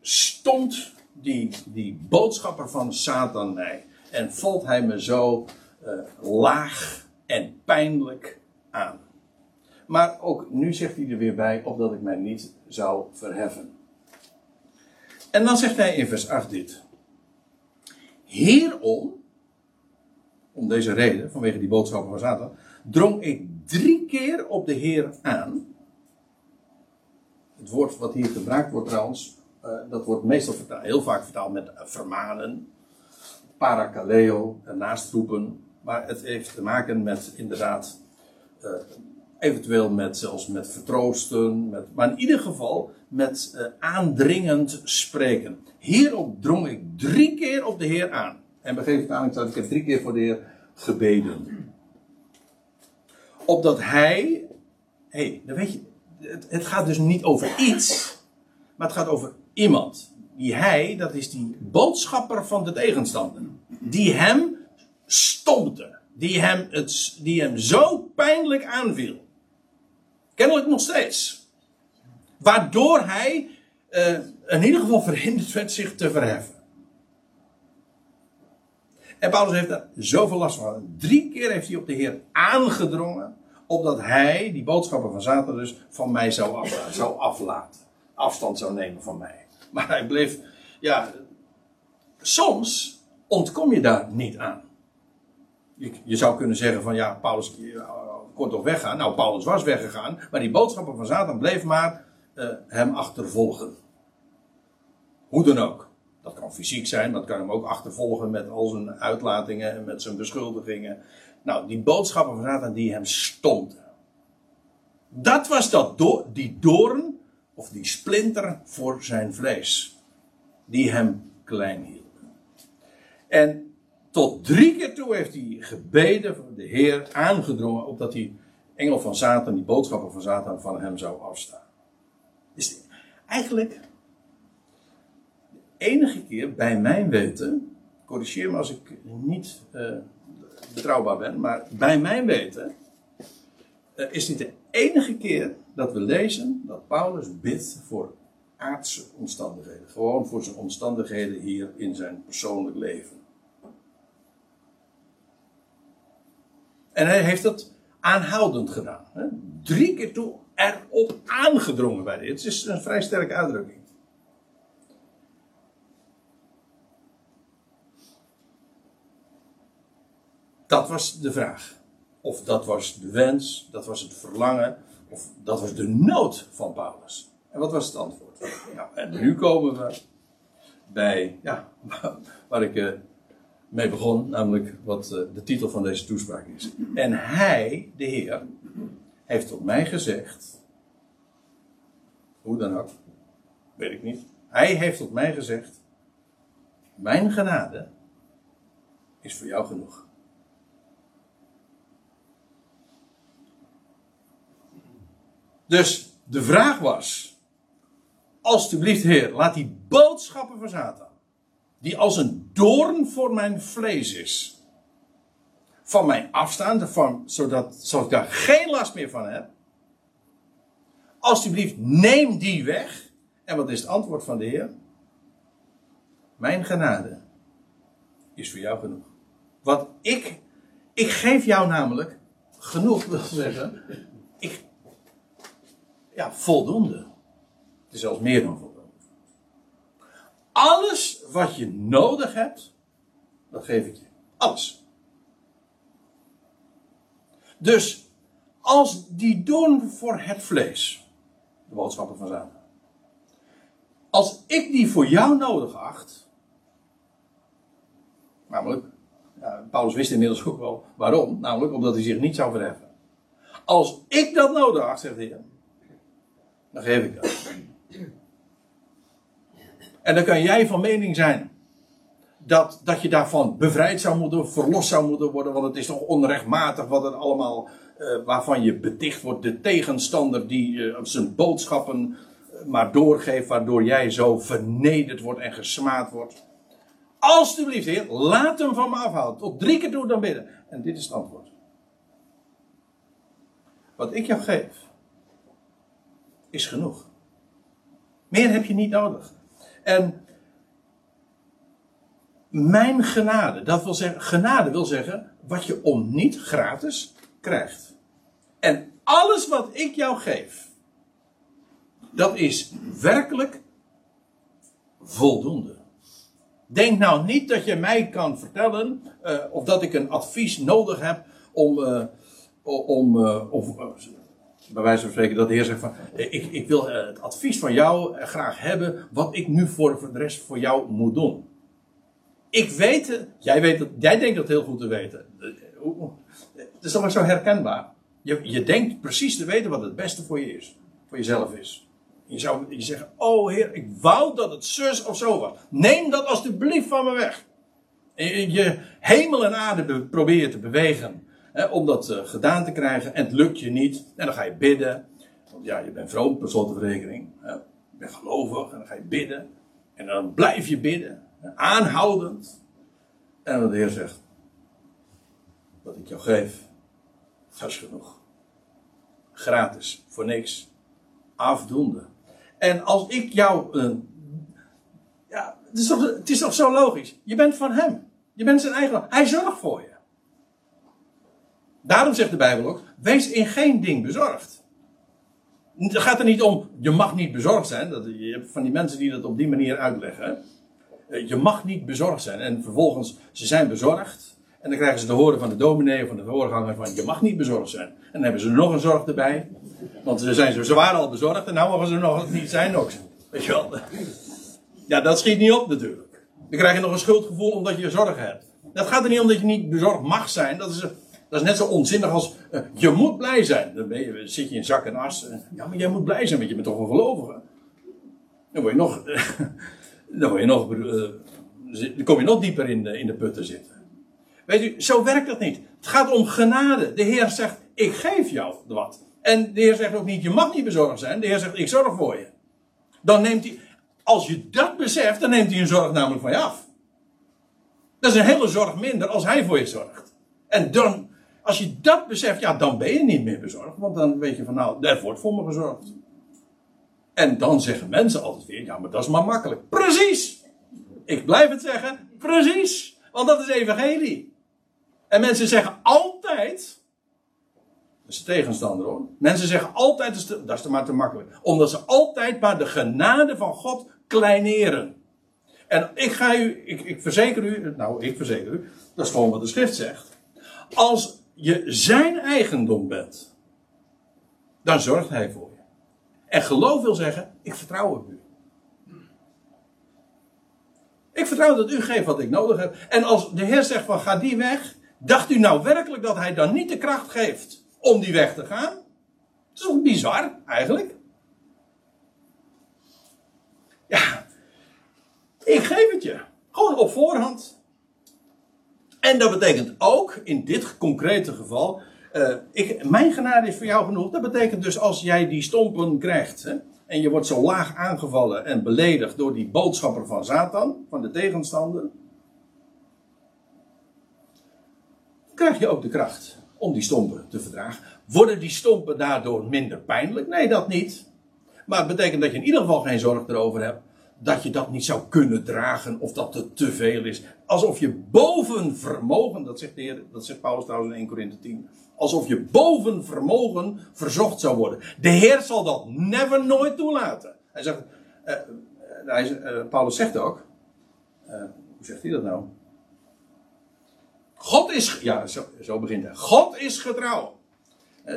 stond die, die boodschapper van Satan mij. En valt hij me zo uh, laag en pijnlijk aan. Maar ook nu zegt hij er weer bij, opdat ik mij niet zou verheffen. En dan zegt hij in vers 8 dit. Hierom, om deze reden, vanwege die boodschap van Satan, drong ik drie keer op de Heer aan. Het woord wat hier gebruikt wordt trouwens, dat wordt meestal vertaald, heel vaak vertaald met vermanen, parakaleo, naastroepen. Maar het heeft te maken met inderdaad, uh, eventueel met zelfs met vertroosten, met, maar in ieder geval met aandringend spreken. Hierop drong ik drie keer op de Heer aan. En begeef het aan, ik heb drie keer voor de Heer gebeden. Opdat hij, hé, hey, dan weet je, het, het gaat dus niet over iets, maar het gaat over iemand. Die hij, dat is die boodschapper van de tegenstander. Die hem stompte. Die hem, het, die hem zo pijnlijk aanviel. Kennelijk nog steeds. Waardoor hij uh, in ieder geval verhinderd werd zich te verheffen. En Paulus heeft daar zoveel last van. Drie keer heeft hij op de Heer aangedrongen. opdat hij, die boodschappen van Satan dus, van mij zou, af, zou aflaten. Afstand zou nemen van mij. Maar hij bleef, ja, soms ontkom je daar niet aan. Je, je zou kunnen zeggen van ja, Paulus kon toch weggaan. Nou, Paulus was weggegaan, maar die boodschappen van Satan bleef maar uh, hem achtervolgen. Hoe dan ook. Dat kan fysiek zijn, dat kan hem ook achtervolgen met al zijn uitlatingen en met zijn beschuldigingen. Nou, die boodschappen van Satan die hem stonden. Dat was dat die doorn, of die splinter voor zijn vlees. Die hem klein hield. En tot drie keer toe heeft hij gebeden van de Heer, aangedrongen, opdat die engel van Satan, die boodschappen van Satan, van hem zou afstaan. Is eigenlijk de enige keer bij mijn weten, corrigeer me als ik niet uh, betrouwbaar ben, maar bij mijn weten uh, is dit de enige keer dat we lezen dat Paulus bidt voor aardse omstandigheden. Gewoon voor zijn omstandigheden hier in zijn persoonlijk leven. En hij heeft dat aanhoudend gedaan. Hè? Drie keer toe erop aangedrongen bij dit. Het is een vrij sterke uitdrukking. Dat was de vraag. Of dat was de wens, dat was het verlangen, of dat was de nood van Paulus. En wat was het antwoord? Nou, en nu komen we bij, ja, waar ik eh, mee begon, namelijk wat eh, de titel van deze toespraak is. En hij, de Heer, heeft tot mij gezegd, hoe dan ook, weet ik niet. Hij heeft tot mij gezegd, mijn genade is voor jou genoeg. Dus de vraag was, alstublieft Heer, laat die boodschappen van Satan die als een doorn voor mijn vlees is. Van mijn afstaan, zodat, zodat ik daar geen last meer van heb. Alsjeblieft, neem die weg. En wat is het antwoord van de Heer? Mijn genade is voor jou genoeg. Wat ik, ik geef jou namelijk genoeg, wil zeggen, ik, ja, voldoende. Het is zelfs meer dan voldoende. Alles wat je nodig hebt, dat geef ik je. Alles. Dus als die doen voor het vlees, de boodschappen van Satan, als ik die voor jou nodig acht, namelijk, Paulus wist inmiddels ook wel waarom, namelijk omdat hij zich niet zou verheffen. Als ik dat nodig acht, zegt hij, dan geef ik dat. En dan kan jij van mening zijn dat, dat je daarvan bevrijd zou moeten, verlost zou moeten worden, want het is toch onrechtmatig wat het allemaal, uh, waarvan je beticht wordt, de tegenstander die uh, zijn boodschappen uh, maar doorgeeft, waardoor jij zo vernederd wordt en gesmaad wordt. Alsjeblieft, Heer, laat hem van me afhouden. Tot drie keer toe dan bidden. En dit is het antwoord. Wat ik jou geef, is genoeg. Meer heb je niet nodig. En mijn genade, dat wil zeggen, genade wil zeggen wat je om niet gratis krijgt. En alles wat ik jou geef, dat is werkelijk voldoende. Denk nou niet dat je mij kan vertellen, uh, of dat ik een advies nodig heb om, uh, om uh, of, bij wijze van spreken, dat de Heer zegt van, ik, ik wil eh, het advies van jou graag hebben, wat ik nu voor, de rest voor jou moet doen. Ik weet het, jij, weet het, jij denkt dat heel goed te weten. Het is toch maar zo herkenbaar. Je, je denkt precies te weten wat het beste voor je is, voor jezelf is. Je zou je zeggen, oh Heer, ik wou dat het zus of zo was. Neem dat alsjeblieft van me weg. En je hemel en aarde probeer je te bewegen om dat uh, gedaan te krijgen. En het lukt je niet. En dan ga je bidden. Want ja, je bent vroom per slotverrekening. Hè? Je bent gelovig. En dan ga je bidden. En dan blijf je bidden. Aanhoudend. En wat de Heer zegt. Wat ik jou geef. Dat is genoeg. Gratis. Voor niks. Afdoende. En als ik jou een. Ja, het is, toch, het is toch zo logisch. Je bent van hem. Je bent zijn eigen. Hij zorgt voor je. Daarom zegt de Bijbel ook: wees in geen ding bezorgd. Het gaat er niet om, je mag niet bezorgd zijn. Dat, je hebt van die mensen die dat op die manier uitleggen. Eh, Je mag niet bezorgd zijn. En vervolgens, ze zijn bezorgd. En dan krijgen ze te horen van de dominee of van de voorganger van, je mag niet bezorgd zijn. En dan hebben ze nog een zorg erbij. Want ze, zijn, ze waren al bezorgd en nou mogen ze nog niet zijn ook. Weet je wel. Ja, dat schiet niet op natuurlijk. Dan krijg je nog een schuldgevoel omdat je zorgen hebt. Dat gaat er niet om dat je niet bezorgd mag zijn. Dat is, dat is net zo onzinnig als eh, je moet blij zijn. Dan ben je, zit je in zak en as. Eh, ja, maar jij moet blij zijn, want je bent toch een gelovige. Dan word je nog, dan, word je nog eh, dan kom je nog dieper in de, in de put te zitten. Weet u, zo werkt dat niet. Het gaat om genade. De Heer zegt, ik geef jou wat. En de Heer zegt ook niet, je mag niet bezorgd zijn. De Heer zegt, ik zorg voor je. Dan neemt hij, als je dat beseft, dan neemt hij een zorg namelijk van je af. Dat is een hele zorg minder als hij voor je zorgt. En dan, als je dat beseft, ja, dan ben je niet meer bezorgd. Want dan weet je van, nou, er wordt voor me gezorgd. En dan zeggen mensen altijd weer, ja, maar dat is maar makkelijk. Precies! Ik blijf het zeggen, precies! Want dat is evangelie. En mensen zeggen altijd, dat is de tegenstander hoor. Mensen zeggen altijd, dat dat is te maar te makkelijk. Omdat ze altijd maar de genade van God kleineren. En ik ga u, ik, ik verzeker u, nou ik verzeker u, dat is gewoon wat de schrift zegt. Als je zijn eigendom bent, dan zorgt hij voor je. En geloof wil zeggen, ik vertrouw op u. Ik vertrouw dat u geeft wat ik nodig heb. En als de Heer zegt van ga die weg, dacht u nou werkelijk dat hij dan niet de kracht geeft om die weg te gaan? Dat is toch bizar, eigenlijk? Ja, ik geef het je. Gewoon op voorhand. En dat betekent ook, in dit concrete geval, eh, ik, mijn genade is voor jou genoeg. Dat betekent dus als jij die stompen krijgt, hè, en je wordt zo laag aangevallen en beledigd door die boodschapper van Satan, van de tegenstander, krijg je ook de kracht om die stompen te verdragen. Worden die stompen daardoor minder pijnlijk? Nee, dat niet. Maar het betekent dat je in ieder geval geen zorg erover hebt dat je dat niet zou kunnen dragen of dat het te veel is. Alsof je boven vermogen, dat zegt, de Heer, dat zegt Paulus trouwens in 1 Corinthië 10, alsof je boven vermogen verzocht zou worden. De Heer zal dat never nooit toelaten. Hij zegt, eh, eh, hij, eh, Paulus zegt ook, hoe zegt hij dat nou? God is, ja, zo, zo begint hij. God is getrouw.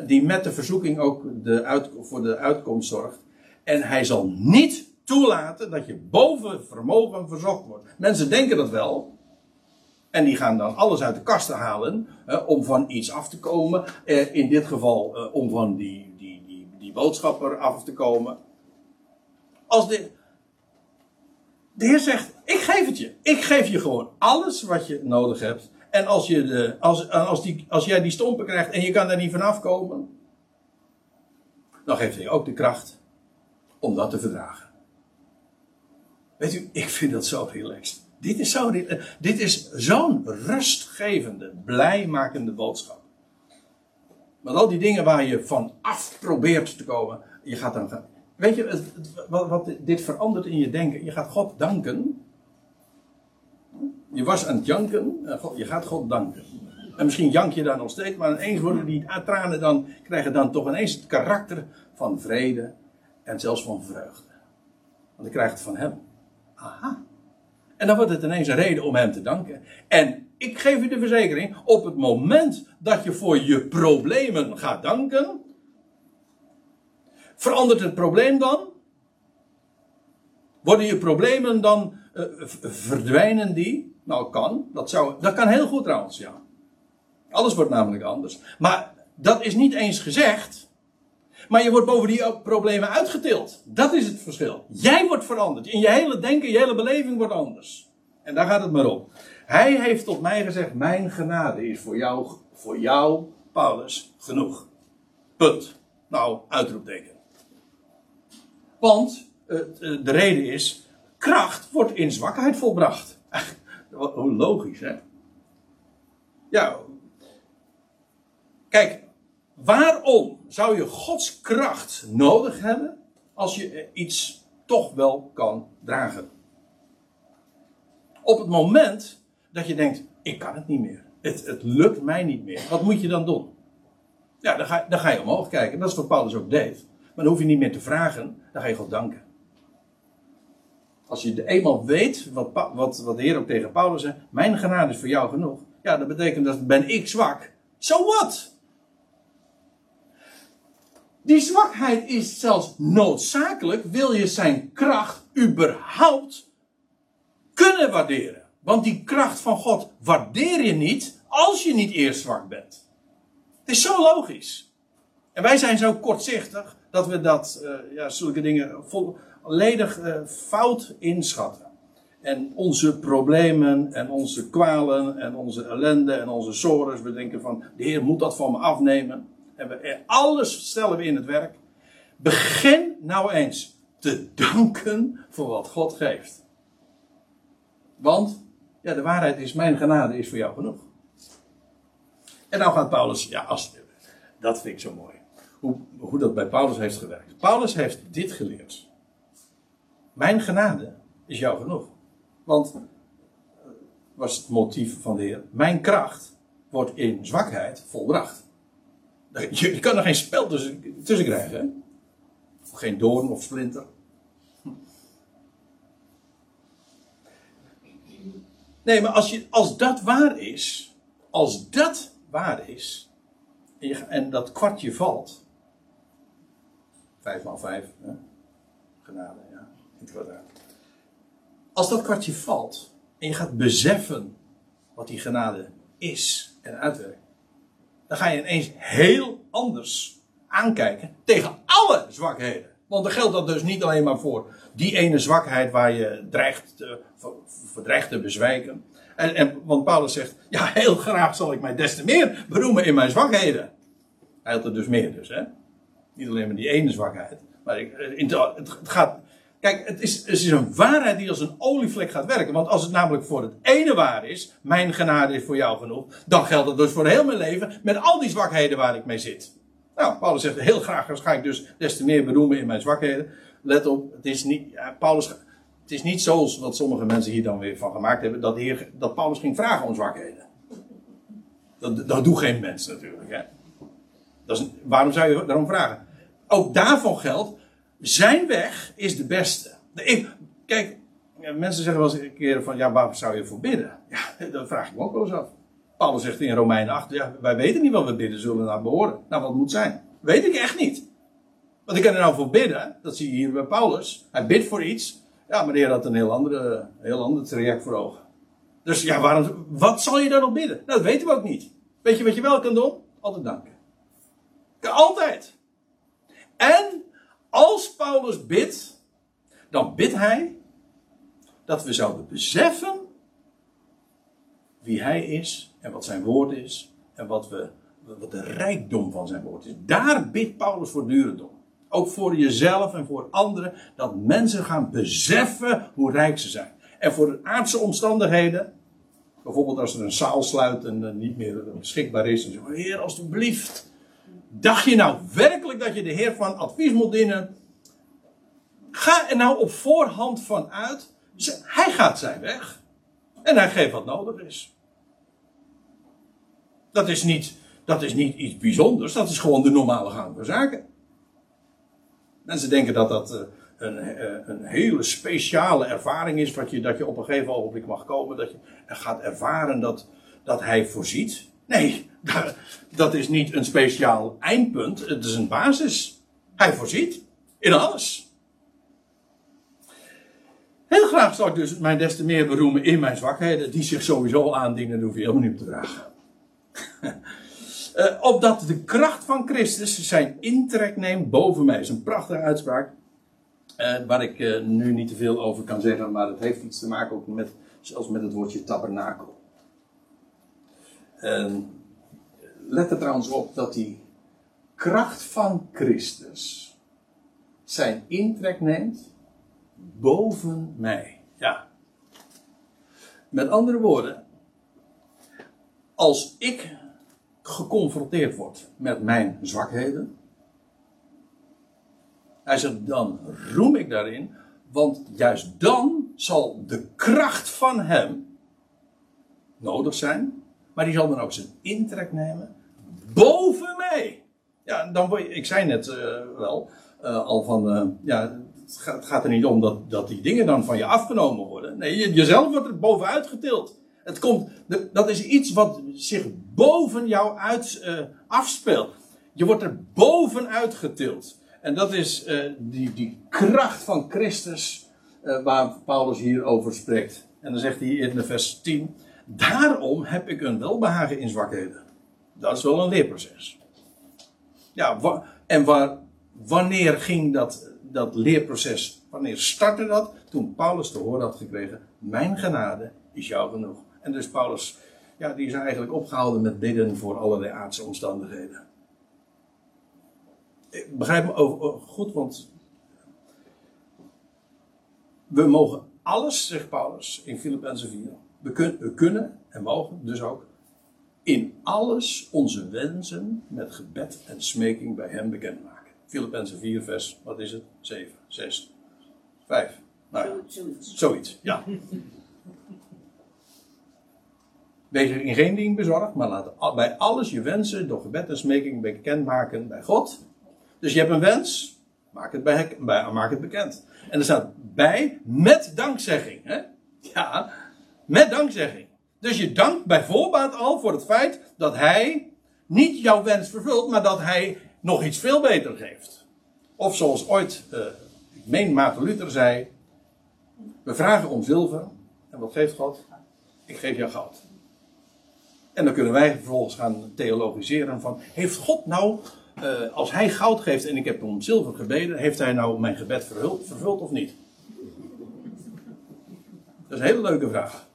Die met de verzoeking ook de voor de uitkomst zorgt. En hij zal niet toelaten dat je boven vermogen verzocht wordt. Mensen denken dat wel. En die gaan dan alles uit de kasten halen om van iets af te komen. Eh, in dit geval eh, om van die, die, die, die boodschapper af te komen. Als de, de Heer zegt, ik geef het je. Ik geef je gewoon alles wat je nodig hebt. En als, je de, als, als, die, als jij die stompen krijgt en je kan daar niet vanaf komen. Dan geeft hij ook de kracht om dat te verdragen. Weet u, ik vind dat zo relaxed. Dit is zo, dit, dit is zo'n rustgevende, blijmakende boodschap. Met al die dingen waar je van af probeert te komen, je gaat dan gaan. Weet je, wat, wat dit verandert in je denken? Je gaat God danken. Je was aan het janken, en God- je gaat God danken. En misschien jank je daar nog steeds, maar ineens worden die tranen dan, krijgen dan toch ineens het karakter van vrede en zelfs van vreugde. Want ik krijg het van Hem. Aha. En dan wordt het ineens een reden om Hem te danken. En ik geef u de verzekering, op het moment dat je voor je problemen gaat danken, verandert het probleem dan? Worden je problemen dan, eh, verdwijnen die? Nou, kan. Dat, zou, dat kan heel goed trouwens, ja. Alles wordt namelijk anders. Maar dat is niet eens gezegd. Maar je wordt boven die problemen uitgetild. Dat is het verschil. Jij wordt veranderd. In je hele denken, je hele beleving wordt anders. En daar gaat het maar om. Hij heeft tot mij gezegd: Mijn genade is voor jou, voor jou, Paulus, genoeg. Punt. Nou, uitroepteken. Want eh, eh, de reden is: kracht wordt in zwakheid volbracht. Hoe logisch, hè? Ja. Kijk, waarom zou je Gods kracht nodig hebben als je iets toch wel kan dragen? Op het moment dat je denkt: ik kan het niet meer. Het, het lukt mij niet meer. Wat moet je dan doen? Ja, dan ga, dan ga je omhoog kijken. Dat is wat Paulus ook deed. Maar dan hoef je niet meer te vragen, dan ga je God danken. Als je eenmaal weet wat, wat, wat de Heer ook tegen Paulus zei: Mijn genade is voor jou genoeg. Ja, dat betekent dat ben ik zwak. Zo so wat? Die zwakheid is zelfs noodzakelijk, wil je zijn kracht überhaupt kunnen waarderen. Want die kracht van God waardeer je niet als je niet eerst zwak bent. Het is zo logisch. En wij zijn zo kortzichtig dat we dat, uh, ja, zulke dingen volledig uh, fout inschatten. En onze problemen en onze kwalen en onze ellende en onze sores, we denken van de Heer moet dat van me afnemen. En we, alles stellen we in het werk. Begin nou eens te danken voor wat God geeft. Want, ja, de waarheid is, mijn genade is voor jou genoeg. En nou gaat Paulus, ja, als, dat vind ik zo mooi. Hoe, hoe dat bij Paulus heeft gewerkt. Paulus heeft dit geleerd. Mijn genade is jou genoeg. Want, eh, was het motief van de Heer, mijn kracht wordt in zwakheid volbracht. Je, kan er geen spel tussen, tussen krijgen. Hè? Geen doorn of splinter. Nee, maar als, je, als dat waar is, als dat waar is, en, dat kwartje valt, vijf maal vijf, hè? genade, ja, in het kwadraat. Als dat kwartje valt, en je gaat beseffen wat die genade is en uitwerkt, dan ga je ineens heel anders aankijken tegen alle zwakheden. Want dan geldt dat dus niet alleen maar voor die ene zwakheid waar je dreigt te, voor dreigt te bezwijken. En, en, want Paulus zegt, ja, heel graag zal ik mij des te meer beroemen in mijn zwakheden. Hij had er dus meer dus, hè. Niet alleen maar die ene zwakheid. Maar ik, het, het gaat, Kijk, het is, het is een waarheid die als een olievlek gaat werken. Want als het namelijk voor het ene waar is, mijn genade is voor jou genoeg, dan geldt het dus voor heel mijn leven met al die zwakheden waar ik mee zit. Nou, Paulus zegt heel graag, ga ik dus des te meer beroemen in mijn zwakheden. Let op, het is niet, Paulus, het is niet zoals wat sommige mensen hier dan weer van gemaakt hebben, dat, dat Paulus ging vragen om zwakheden. Dat, dat doet geen mens natuurlijk. Hè? Dat is, waarom zou je daarom vragen? Ook daarvan geldt, zijn weg is de beste. Ik, kijk, mensen zeggen wel eens een keer van, ja, waar zou je voor bidden? Ja, dat vraag ik me ook wel eens af. Paulus zegt in Romeinen 8, ja, wij weten niet wat we bidden zullen naar behoren. Nou, wat moet zijn? Weet ik echt niet. Want ik kan er nou voor bidden, dat zie je hier bij Paulus. Hij bidt voor iets. Ja, maar de Heer had een heel, andere, heel ander traject voor ogen. Dus ja, waarom, wat zal je dan nog bidden? Nou, dat weten we ook niet. Weet je wat je wel kan doen? Altijd danken. Altijd. En als Paulus bidt, dan bidt hij dat we zouden beseffen wie hij is en wat zijn woord is en wat, we, wat de rijkdom van zijn woord is. Daar bidt Paulus voortdurend om. Ook voor jezelf en voor anderen, dat mensen gaan beseffen hoe rijk ze zijn. En voor de aardse omstandigheden, bijvoorbeeld als er een zaal sluit en niet meer beschikbaar is, dan zeggen we, Heer, alstublieft, Dacht je nou werkelijk dat je de Heer van advies moet dienen? Ga er nou op voorhand van uit. Hij gaat zijn weg. En hij geeft wat nodig is. Dat is niet, dat is niet iets bijzonders. Dat is gewoon de normale gang van zaken. Mensen denken dat dat eh, een, eh, een hele speciale ervaring is. Wat je, dat je op een gegeven ogenblik mag komen. Dat je gaat ervaren dat, dat hij voorziet. Nee, dat is niet een speciaal eindpunt. Het is een basis. Hij voorziet in alles. Heel graag zou ik dus mij des te meer beroemen in mijn zwakheden, die zich sowieso aandienen, hoef je helemaal niet te dragen. uh, opdat de kracht van Christus zijn intrek neemt boven mij. Is een prachtige uitspraak. Uh, waar ik uh, nu niet te veel over kan zeggen, maar het heeft iets te maken ook met, zelfs met het woordje tabernakel. En let er trouwens op dat die kracht van Christus zijn intrek neemt boven mij. Ja. Met andere woorden, als ik geconfronteerd word met mijn zwakheden, hij zegt dan roem ik daarin, want juist dan zal de kracht van hem nodig zijn maar die zal dan ook zijn intrek nemen boven mij. Ja, dan word je, ik zei net eh, wel eh, al van, eh, ja, het gaat, het gaat er niet om dat, dat die dingen dan van je afgenomen worden. Nee, je- jezelf wordt er bovenuit getild. Het komt, de- dat is iets wat zich boven jou uit afspeelt. Je wordt er bovenuit getild. En dat is die, die kracht van Christus waar Paulus hier over spreekt. En dan zegt hij in vers 10: Daarom heb ik een welbehagen in zwakheden. Dat is wel een leerproces. Ja, en wanneer ging dat, dat leerproces? Wanneer startte dat? Toen Paulus te horen had gekregen: Mijn genade is jou genoeg. En dus Paulus, ja, die is eigenlijk opgehouden met bidden voor allerlei aardse omstandigheden. Ik begrijp me over- goed, want we mogen alles, zegt Paulus in Filippenzen 4. We, kun- we kunnen en mogen dus ook in alles onze wensen met gebed en smeking bij hem bekendmaken. Filippenzen 4, vers, wat is het? 7, 6, 5. Nou ja, Zoiets. zoiets, ja. Wees er in geen ding bezorgd, maar laat bij alles je wensen door gebed en smeking bekendmaken bij God. Dus je hebt een wens, maak het, bij, bij- maak het bekend. En er staat bij met dankzegging. Hè? Ja, met dankzegging. Dus je dankt bij voorbaat al voor het feit dat hij niet jouw wens vervult, maar dat hij nog iets veel beter geeft. Of zoals ooit, eh, ik meen Maarten Luther zei, we vragen om zilver. En wat geeft God? Ik geef jou goud. En dan kunnen wij vervolgens gaan theologiseren van, heeft God nou, eh, als hij goud geeft en ik heb om zilver gebeden, heeft hij nou mijn gebed vervuld of niet? Dat is een hele leuke vraag.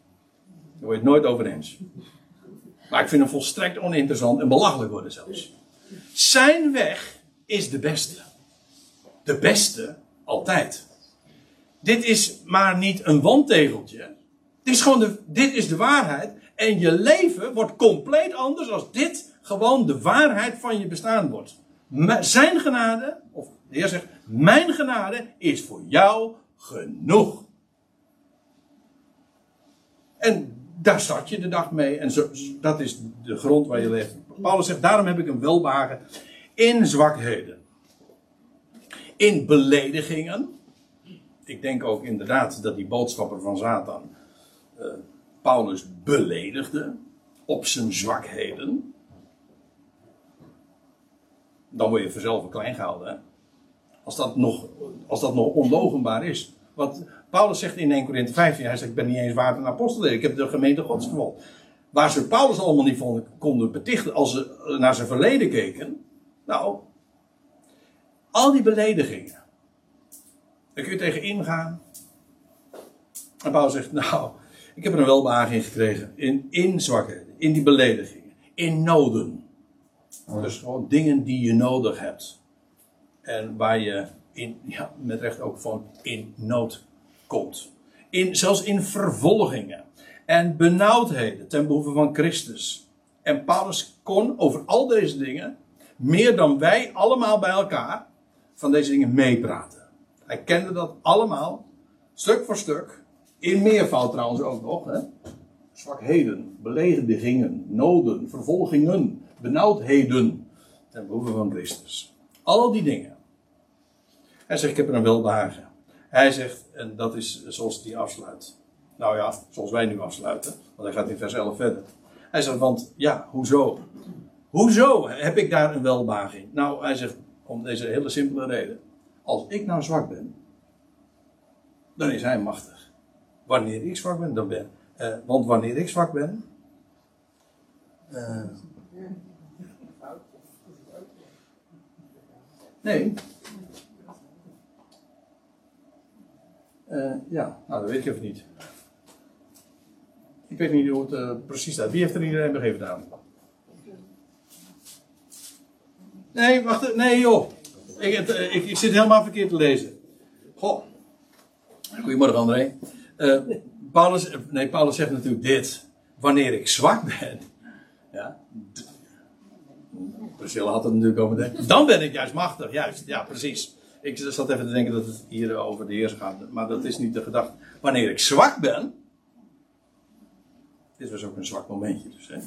Daar word je het nooit over eens. Maar ik vind hem volstrekt oninteressant en belachelijk worden zelfs. Zijn weg is de beste. De beste altijd. Dit is maar niet een wandtegeltje. Dit is gewoon de, dit is de waarheid. En je leven wordt compleet anders als dit gewoon de waarheid van je bestaan wordt. Zijn genade, of de Heer zegt, mijn genade is voor jou genoeg. En daar start je de dag mee. En zo, dat is de grond waar je leeft. Paulus zegt, daarom heb ik een welbehagen in zwakheden. In beledigingen. Ik denk ook inderdaad dat die boodschapper van Satan eh, Paulus beledigde op zijn zwakheden. Dan word je vanzelf klein gehouden. Hè? Als, dat nog, als dat nog onlogenbaar is. Want Paulus zegt in 1 Corinthië 15, hij zegt ik ben niet eens waard een apostel. Ik heb de gemeente gods vervolgd. Waar ze Paulus allemaal niet van konden betichten als ze naar zijn verleden keken. Nou, al die beledigingen. Daar kun je tegen ingaan. En Paulus zegt, nou, ik heb er een welbehagen in gekregen. In, in zwakheden, in die beledigingen, in noden. Dus gewoon dingen die je nodig hebt. En waar je in, ja, met recht ook van in nood komt. In, zelfs in vervolgingen. En benauwdheden ten behoeve van Christus. En Paulus kon over al deze dingen, meer dan wij allemaal bij elkaar, van deze dingen meepraten. Hij kende dat allemaal, stuk voor stuk. In meervoud trouwens ook nog. Hè? Zwakheden, beledigingen, noden, vervolgingen, benauwdheden. Ten behoeve van Christus. Al die dingen. Hij zegt, ik heb er een welbehagen. Hij zegt, en dat is zoals hij afsluit. Nou ja, zoals wij nu afsluiten. Want hij gaat in vers 11 verder. Hij zegt, want ja, hoezo? Hoezo heb ik daar een welbehagen in? Nou, hij zegt, om deze hele simpele reden. Als ik nou zwak ben, dan is hij machtig. Wanneer ik zwak ben, dan ben. eh, want wanneer ik zwak ben. eh, nee. Eh, ja, nou dat weet ik even niet. Ik weet niet hoe het eh, precies staat. Wie heeft er iedereen gedaan? Nee, wacht. Nee joh. Ik, het, eh, ik, ik zit helemaal verkeerd te lezen. Goh. Goedemorgen André. Paulus, nee, Paulus zegt natuurlijk dit. Wanneer ik zwak ben. Ja. Priscilla had het natuurlijk over meteen. Dan ben ik juist machtig. Juist, ja precies. Ik zat even te denken dat het hier over de Heer gaat. Maar dat is niet de gedachte. Wanneer ik zwak ben. Dit was ook een zwak momentje dus. Hè.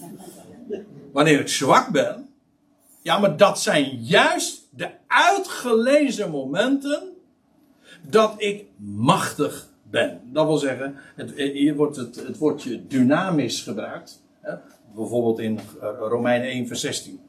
Wanneer ik zwak ben. Ja, maar dat zijn juist de uitgelezen momenten dat ik machtig ben. Dat wil zeggen, hier wordt het, het woordje dynamisch gebruikt. Hè? Bijvoorbeeld in Romeinen 1, vers 16.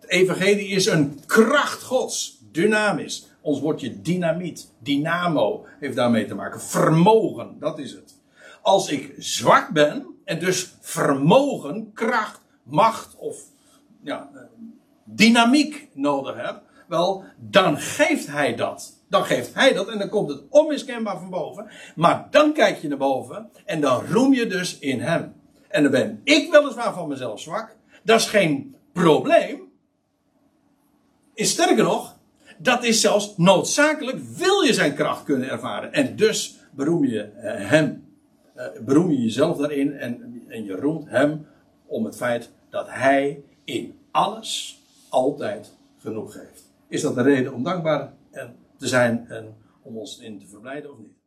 Het evangelie is een kracht gods, dynamisch. Ons woordje dynamiet, dynamo, heeft daarmee te maken. Vermogen, dat is het. Als ik zwak ben en dus vermogen, kracht, macht of ja, dynamiek nodig heb, wel, dan geeft hij dat. Dan geeft hij dat en dan komt het onmiskenbaar van boven. Maar dan kijk je naar boven en dan roem je dus in hem. En dan ben ik weliswaar van mezelf zwak. Dat is geen probleem. Is sterker nog, dat is zelfs noodzakelijk. Wil je zijn kracht kunnen ervaren. En dus beroem je eh, hem. Uh, beroem je jezelf daarin en, en je roemt hem om het feit dat hij in alles altijd genoeg geeft. Is dat de reden om dankbaar te zijn en om ons in te verblijden of niet?